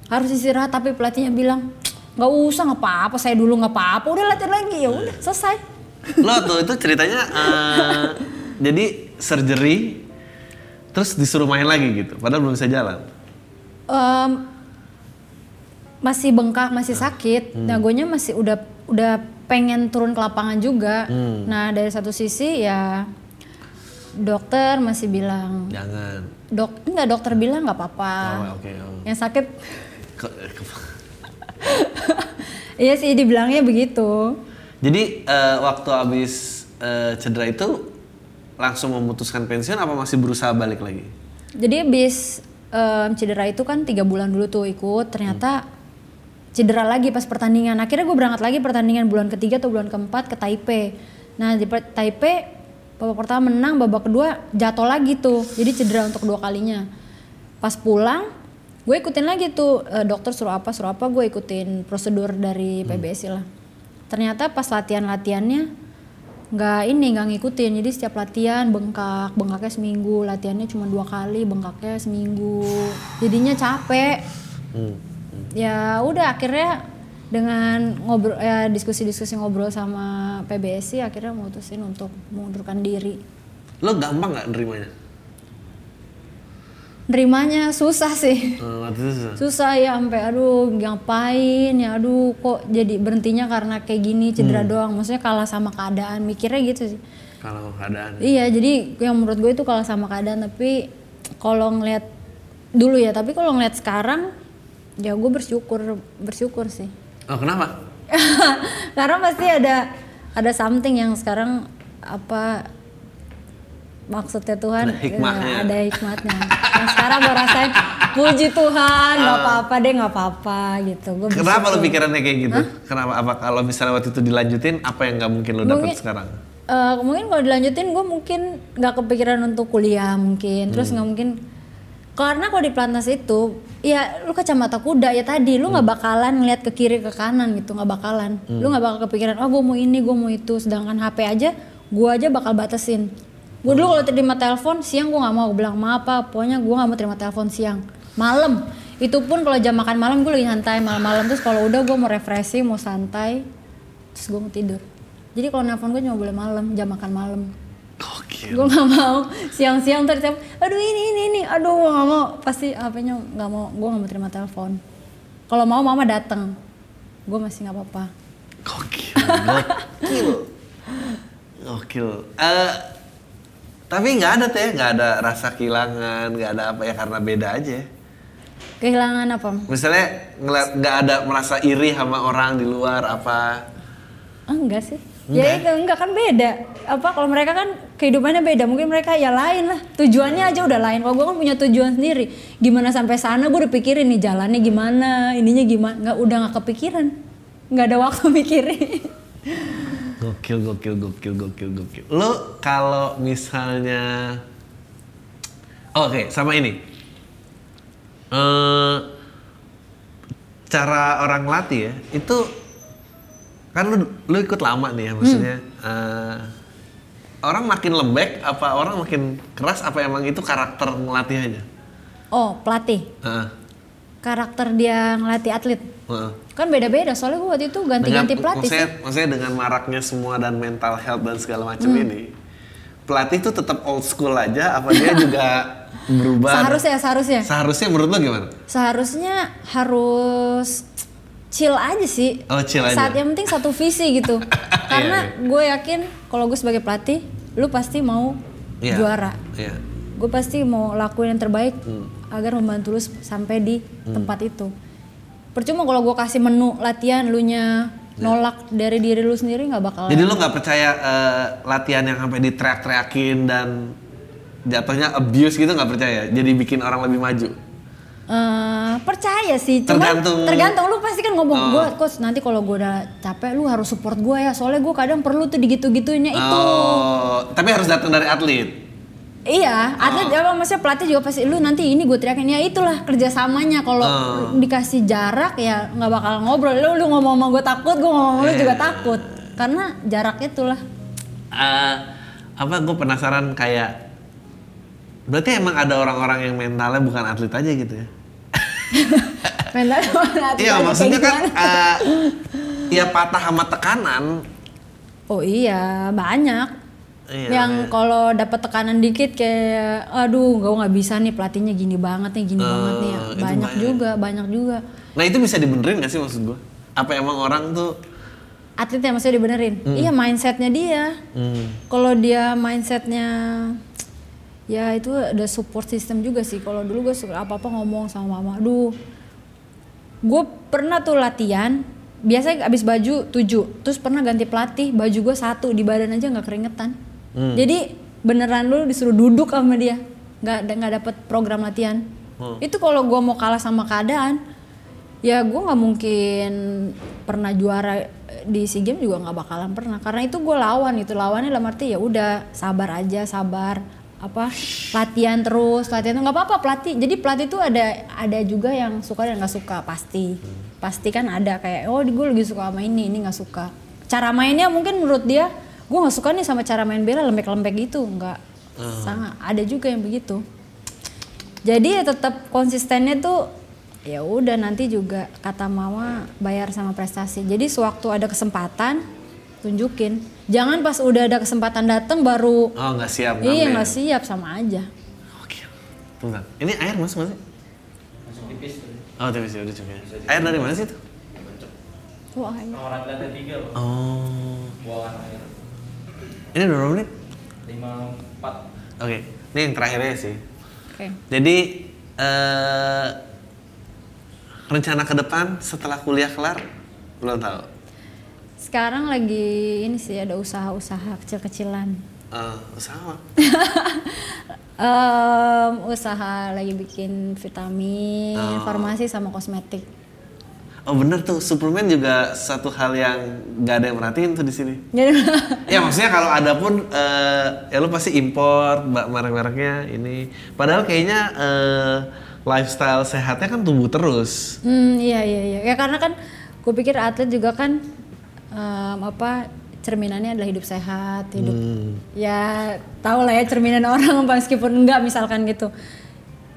harus istirahat tapi pelatihnya bilang nggak usah nggak apa-apa. Saya dulu nggak apa-apa. Udah latihan lagi. Ya udah selesai. Lo tuh itu ceritanya eh, jadi surgery terus disuruh main lagi gitu padahal belum bisa jalan? Em, masih bengkak masih sakit. Nah gue masih udah udah pengen turun ke lapangan juga. Nah dari satu sisi ya dokter masih bilang jangan. Dok enggak dokter bilang nggak apa-apa. Oh, oke oh. yang sakit iya sih dibilangnya begitu. Jadi eh, waktu habis eh, cedera itu langsung memutuskan pensiun apa masih berusaha balik lagi? Jadi habis em, cedera itu kan tiga bulan dulu tuh ikut. Ternyata cedera lagi pas pertandingan. Akhirnya gue berangkat lagi pertandingan bulan ketiga atau bulan keempat ke Taipei. Nah di Taipei babak pertama menang babak kedua jatuh lagi tuh. Jadi cedera untuk kedua kalinya. Pas pulang gue ikutin lagi tuh eh, dokter suruh apa suruh apa gue ikutin prosedur dari PBSI lah. Ternyata pas latihan latihannya nggak ini nggak ngikutin. Jadi setiap latihan bengkak bengkaknya seminggu. Latihannya cuma dua kali bengkaknya seminggu. Jadinya capek ya udah akhirnya dengan ngobrol ya diskusi-diskusi ngobrol sama PBSI akhirnya mutusin untuk mengundurkan diri. Lo gampang nggak nerimanya? Nerimanya susah sih. Itu susah. susah ya sampai aduh ngapain ya aduh kok jadi berhentinya karena kayak gini cedera doang. Maksudnya kalah sama keadaan mikirnya gitu sih. Kalau keadaan. Iya, jadi yang menurut gue itu kalau sama keadaan tapi kalau ngeliat dulu ya, tapi kalau ngeliat sekarang ya gue bersyukur bersyukur sih. Oh kenapa? Karena pasti ada ada something yang sekarang apa maksudnya Tuhan Ada hikmahnya. ya, ada hikmatnya. Nah, sekarang gue rasain puji Tuhan nggak apa-apa deh nggak apa-apa gitu. Gue Kenapa lo pikirannya kayak gitu? Kenapa? Apa kalau misalnya waktu itu dilanjutin, apa yang nggak mungkin lo dapet Mungkin- sekarang? Eh, mungkin kalau dilanjutin gue mungkin nggak kepikiran untuk kuliah mungkin terus nggak mungkin karena kalau di pelatnas itu ya lu kacamata kuda ya tadi lu nggak bakalan ngeliat ke kiri ke kanan gitu nggak bakalan. Lu nggak bakal kepikiran oh gue mau ini gue mau itu. Sedangkan HP aja gue aja bakal batasin. Gue dulu kalau terima telepon siang gue nggak mau. Gua bilang maaf apa pokoknya gue nggak mau terima telepon siang. Malam. Itu pun kalau jam makan malam gue lagi santai malam-malam. Terus kalau udah gue mau refreshing mau santai terus gue mau tidur. Jadi kalau nelfon gue cuma boleh malam jam makan malam. Gue nggak mau. Siang-siang terus aduh ini ini ini. Aduh gue nggak mau. Pasti HP-nya nggak mau. Gue nggak mau terima telepon. Kalau mau mama datang gue masih nggak apa-apa. Gokil. Gokil. Gokil. Eh, tapi nggak ada teh, nggak ada rasa kehilangan, nggak ada apa ya karena beda aja. kehilangan apa? Misalnya ngeliat nggak ada merasa iri sama orang di luar apa. Ah, enggak sih ya itu enggak kan beda. Apa kalau mereka kan kehidupannya beda. Mungkin mereka ya lain lah. Tujuannya aja udah lain. Kalau gue kan punya tujuan sendiri. Gimana sampai sana gue udah pikirin nih jalannya gimana ininya gimana. Nggak udah nggak kepikiran. Nggak ada waktu mikirin. Gokil, gokil, gokil, gokil, gokil. Lo kalau misalnya, oke, sama ini. Eh, cara orang latih ya, itu kan lu, lu ikut lama nih ya, maksudnya. eh, orang makin lembek, apa orang makin keras, apa emang itu karakter ngelatih aja? oh pelatih Heeh, karakter dia ngelatih atlet heeh. kan beda-beda soalnya gue waktu itu ganti-ganti pelatih maksudnya, sih maksudnya dengan maraknya semua dan mental health dan segala macam Hmm. ini, pelatih itu tetap old school aja, apa dia juga berubah? seharusnya seharusnya Seharusnya menurut lo gimana? seharusnya harus chill aja sih Oh, chill aja. saat yang penting satu visi gitu karena Iya, gue yakin kalau gue sebagai pelatih lu pasti mau Iya. juara Iya. gue pasti mau lakuin yang terbaik Hmm. agar membantu lu sampai di tempat itu percuma kalau gue kasih menu latihan lu nya nolak dari diri lu sendiri nggak bakal Jadi lo nggak percaya eh, latihan yang sampai diteriak-teriakin dan jatuhnya abuse gitu nggak percaya? Jadi bikin orang lebih maju? Eh, percaya sih, cuma Tergantung- tergantung, lu pasti kan ngomong Oh. gue, coach nanti kalau gue udah capek lu harus support gue ya, soalnya gue kadang perlu tuh digitu-gituinnya itu. Oh, tapi harus datang dari atlet. Iya, atlet Oh. apa maksudnya pelatih juga pasti lu nanti ini gue teriakin ya itulah kerjasamanya kalau Oh. dikasih jarak ya nggak bakal ngobrol. Lu lu ngomong sama gue takut, gue ngomong sama lu Iya. juga takut karena jarak itulah. Eh, apa gue penasaran kayak berarti emang ada orang-orang yang mentalnya bukan atlet aja gitu ya? Mental atlet Iya maksudnya kan eh, ya patah sama tekanan. Oh iya banyak. Iya, yang iya. kalau dapat tekanan dikit kayak aduh gue nggak bisa nih pelatihnya gini banget nih gini banget nih ya. Eh, banyak banyak. juga banyak juga Nah itu bisa dibenerin gak sih maksud gue? Apa emang orang tuh? atletnya maksudnya dibenerin iya mindsetnya dia Hmm. kalau dia mindsetnya ya itu ada support system juga sih. Kalau dulu gue suka apa apa ngomong sama mama. Aduh gue pernah tuh latihan biasanya abis baju tujuh terus pernah ganti pelatih baju gue satu di badan aja nggak keringetan. Jadi beneran lu disuruh duduk sama dia nggak nggak dapet program latihan. Itu kalau gue mau kalah sama keadaan ya gue nggak mungkin pernah juara di sea games juga nggak bakalan pernah. Karena itu gue lawan itu lawannya dalam arti ya udah sabar aja sabar apa latihan terus latihan nggak apa-apa pelatih. Jadi pelatih tuh ada ada juga yang suka dan nggak suka pasti. Pasti kan ada kayak oh gue lebih suka sama ini ini nggak suka. Cara mainnya mungkin menurut dia gue nggak suka nih sama cara main bela lembek-lembek gitu nggak. Sangat ada juga yang begitu. Jadi ya tetap konsistennya tuh ya udah nanti juga kata mama bayar sama prestasi. Jadi sewaktu ada kesempatan tunjukin jangan pas udah ada kesempatan dateng baru Oh nggak siap iya nggak siap sama aja Oke. Tunggu. Ini air masuk nggak sih? Masuk tipis tuh. Oh tipis ya udah cukup. ya. Air dari mana sih itu? iya. Nomor atletnya tiga loh. Oh. Buangan air. Ini berapa menit? lima empat Oke, ini yang terakhirnya sih. Oke. Jadi eh rencana ke depan setelah kuliah kelar belum tahu. Sekarang lagi ini sih ada usaha-usaha kecil-kecilan. Eh, usaha? Em, usaha lagi bikin vitamin, Oh. farmasi sama kosmetik. Oh bener tuh, suplemen juga satu hal yang gak ada yang merhatiin tuh di sini. Ya maksudnya kalau ada pun eh, ya lu pasti import mbak merek-mereknya ini. Padahal kayaknya eh, lifestyle sehatnya kan tumbuh terus. Hmm, iya iya iya. Ya karena kan gue pikir atlet juga kan em, apa cerminannya adalah hidup sehat, hidup Hmm. ya tau lah ya cerminan orang meskipun enggak misalkan gitu.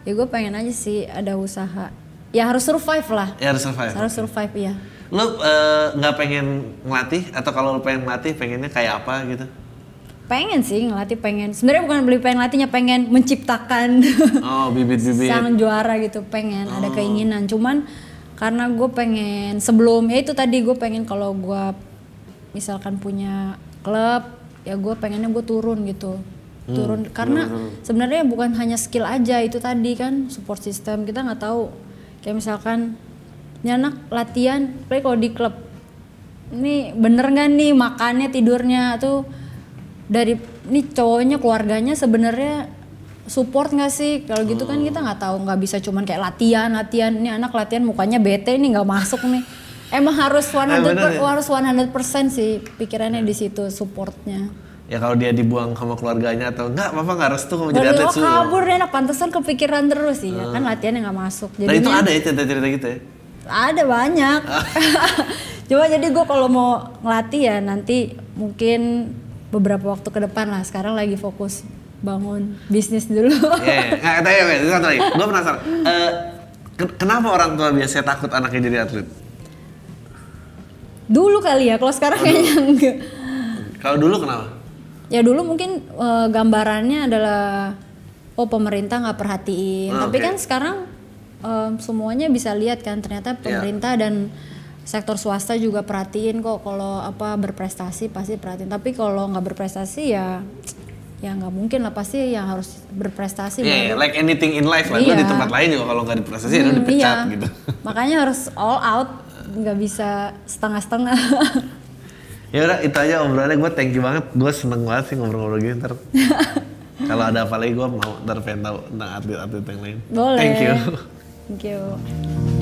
Ya gue pengen aja sih ada usaha. Ya harus survive lah. Ya harus survive. Harus survive ya. Lu eh, nggak pengen ngelatih atau kalau lu pengen ngelatih pengennya kayak apa gitu? Pengen sih ngelatih pengen. Sebenarnya bukan beli pengen latihnya pengen menciptakan Oh bibit-bibit. sang juara gitu pengen ada keinginan cuman karena gue pengen sebelum ya itu tadi gue pengen kalau gue misalkan punya klub ya gue pengennya gue turun gitu. Turun karena sebenarnya bukan hanya skill aja itu tadi kan support system kita nggak tahu. Kayak misalkan ini anak latihan play kalau di klub. Ini bener nggak nih makannya tidurnya? Tuh dari ini cowoknya keluarganya sebenarnya support nggak sih? Kalau gitu kan kita nggak tahu nggak bisa cuman kayak latihan latihan. Ini anak latihan mukanya bete nih nggak masuk nih emang harus 100 Eh, bener ya. harus 100% sih pikirannya di situ supportnya Ya kalau dia dibuang sama keluarganya atau enggak, papa nggak restu kamu jadi atlet oh su. kabur nih anak pantesan kepikiran terus sih ya kan latihannya nggak masuk Nah itu ada ya cerita-cerita gitu ya? ada banyak cuma jadi gue kalau mau ngelatih ya nanti mungkin beberapa waktu ke depan lah sekarang lagi fokus bangun bisnis dulu Iya, iya. nggak tanya ya, satu lagi. Gue penasaran. Eh, ke- kenapa orang tua biasanya takut anaknya jadi atlet? Dulu kali ya kalau sekarang kayaknya enggak Kalau dulu kenapa? ya dulu mungkin eh, gambarannya adalah oh pemerintah nggak perhatiin Ah, tapi oke. kan sekarang eh, semuanya bisa lihat kan ternyata Iya. pemerintah dan sektor swasta juga perhatiin kok kalau apa berprestasi pasti perhatiin tapi kalau nggak berprestasi ya ya nggak mungkin lah pasti yang harus berprestasi Iya, baru- like anything in life lah. Iya. di tempat lain juga kalau nggak diprestasi ya udah Hmm, dipecat iya. gitu. makanya harus all out nggak bisa setengah-setengah ya udah itu aja obrolannya gue thank you banget. Gue seneng banget sih ngobrol-ngobrol gini ntar. kalau ada apa lagi gue mau ntar pengen tahu tentang atlet-atlet yang lain. boleh Thank you. thank you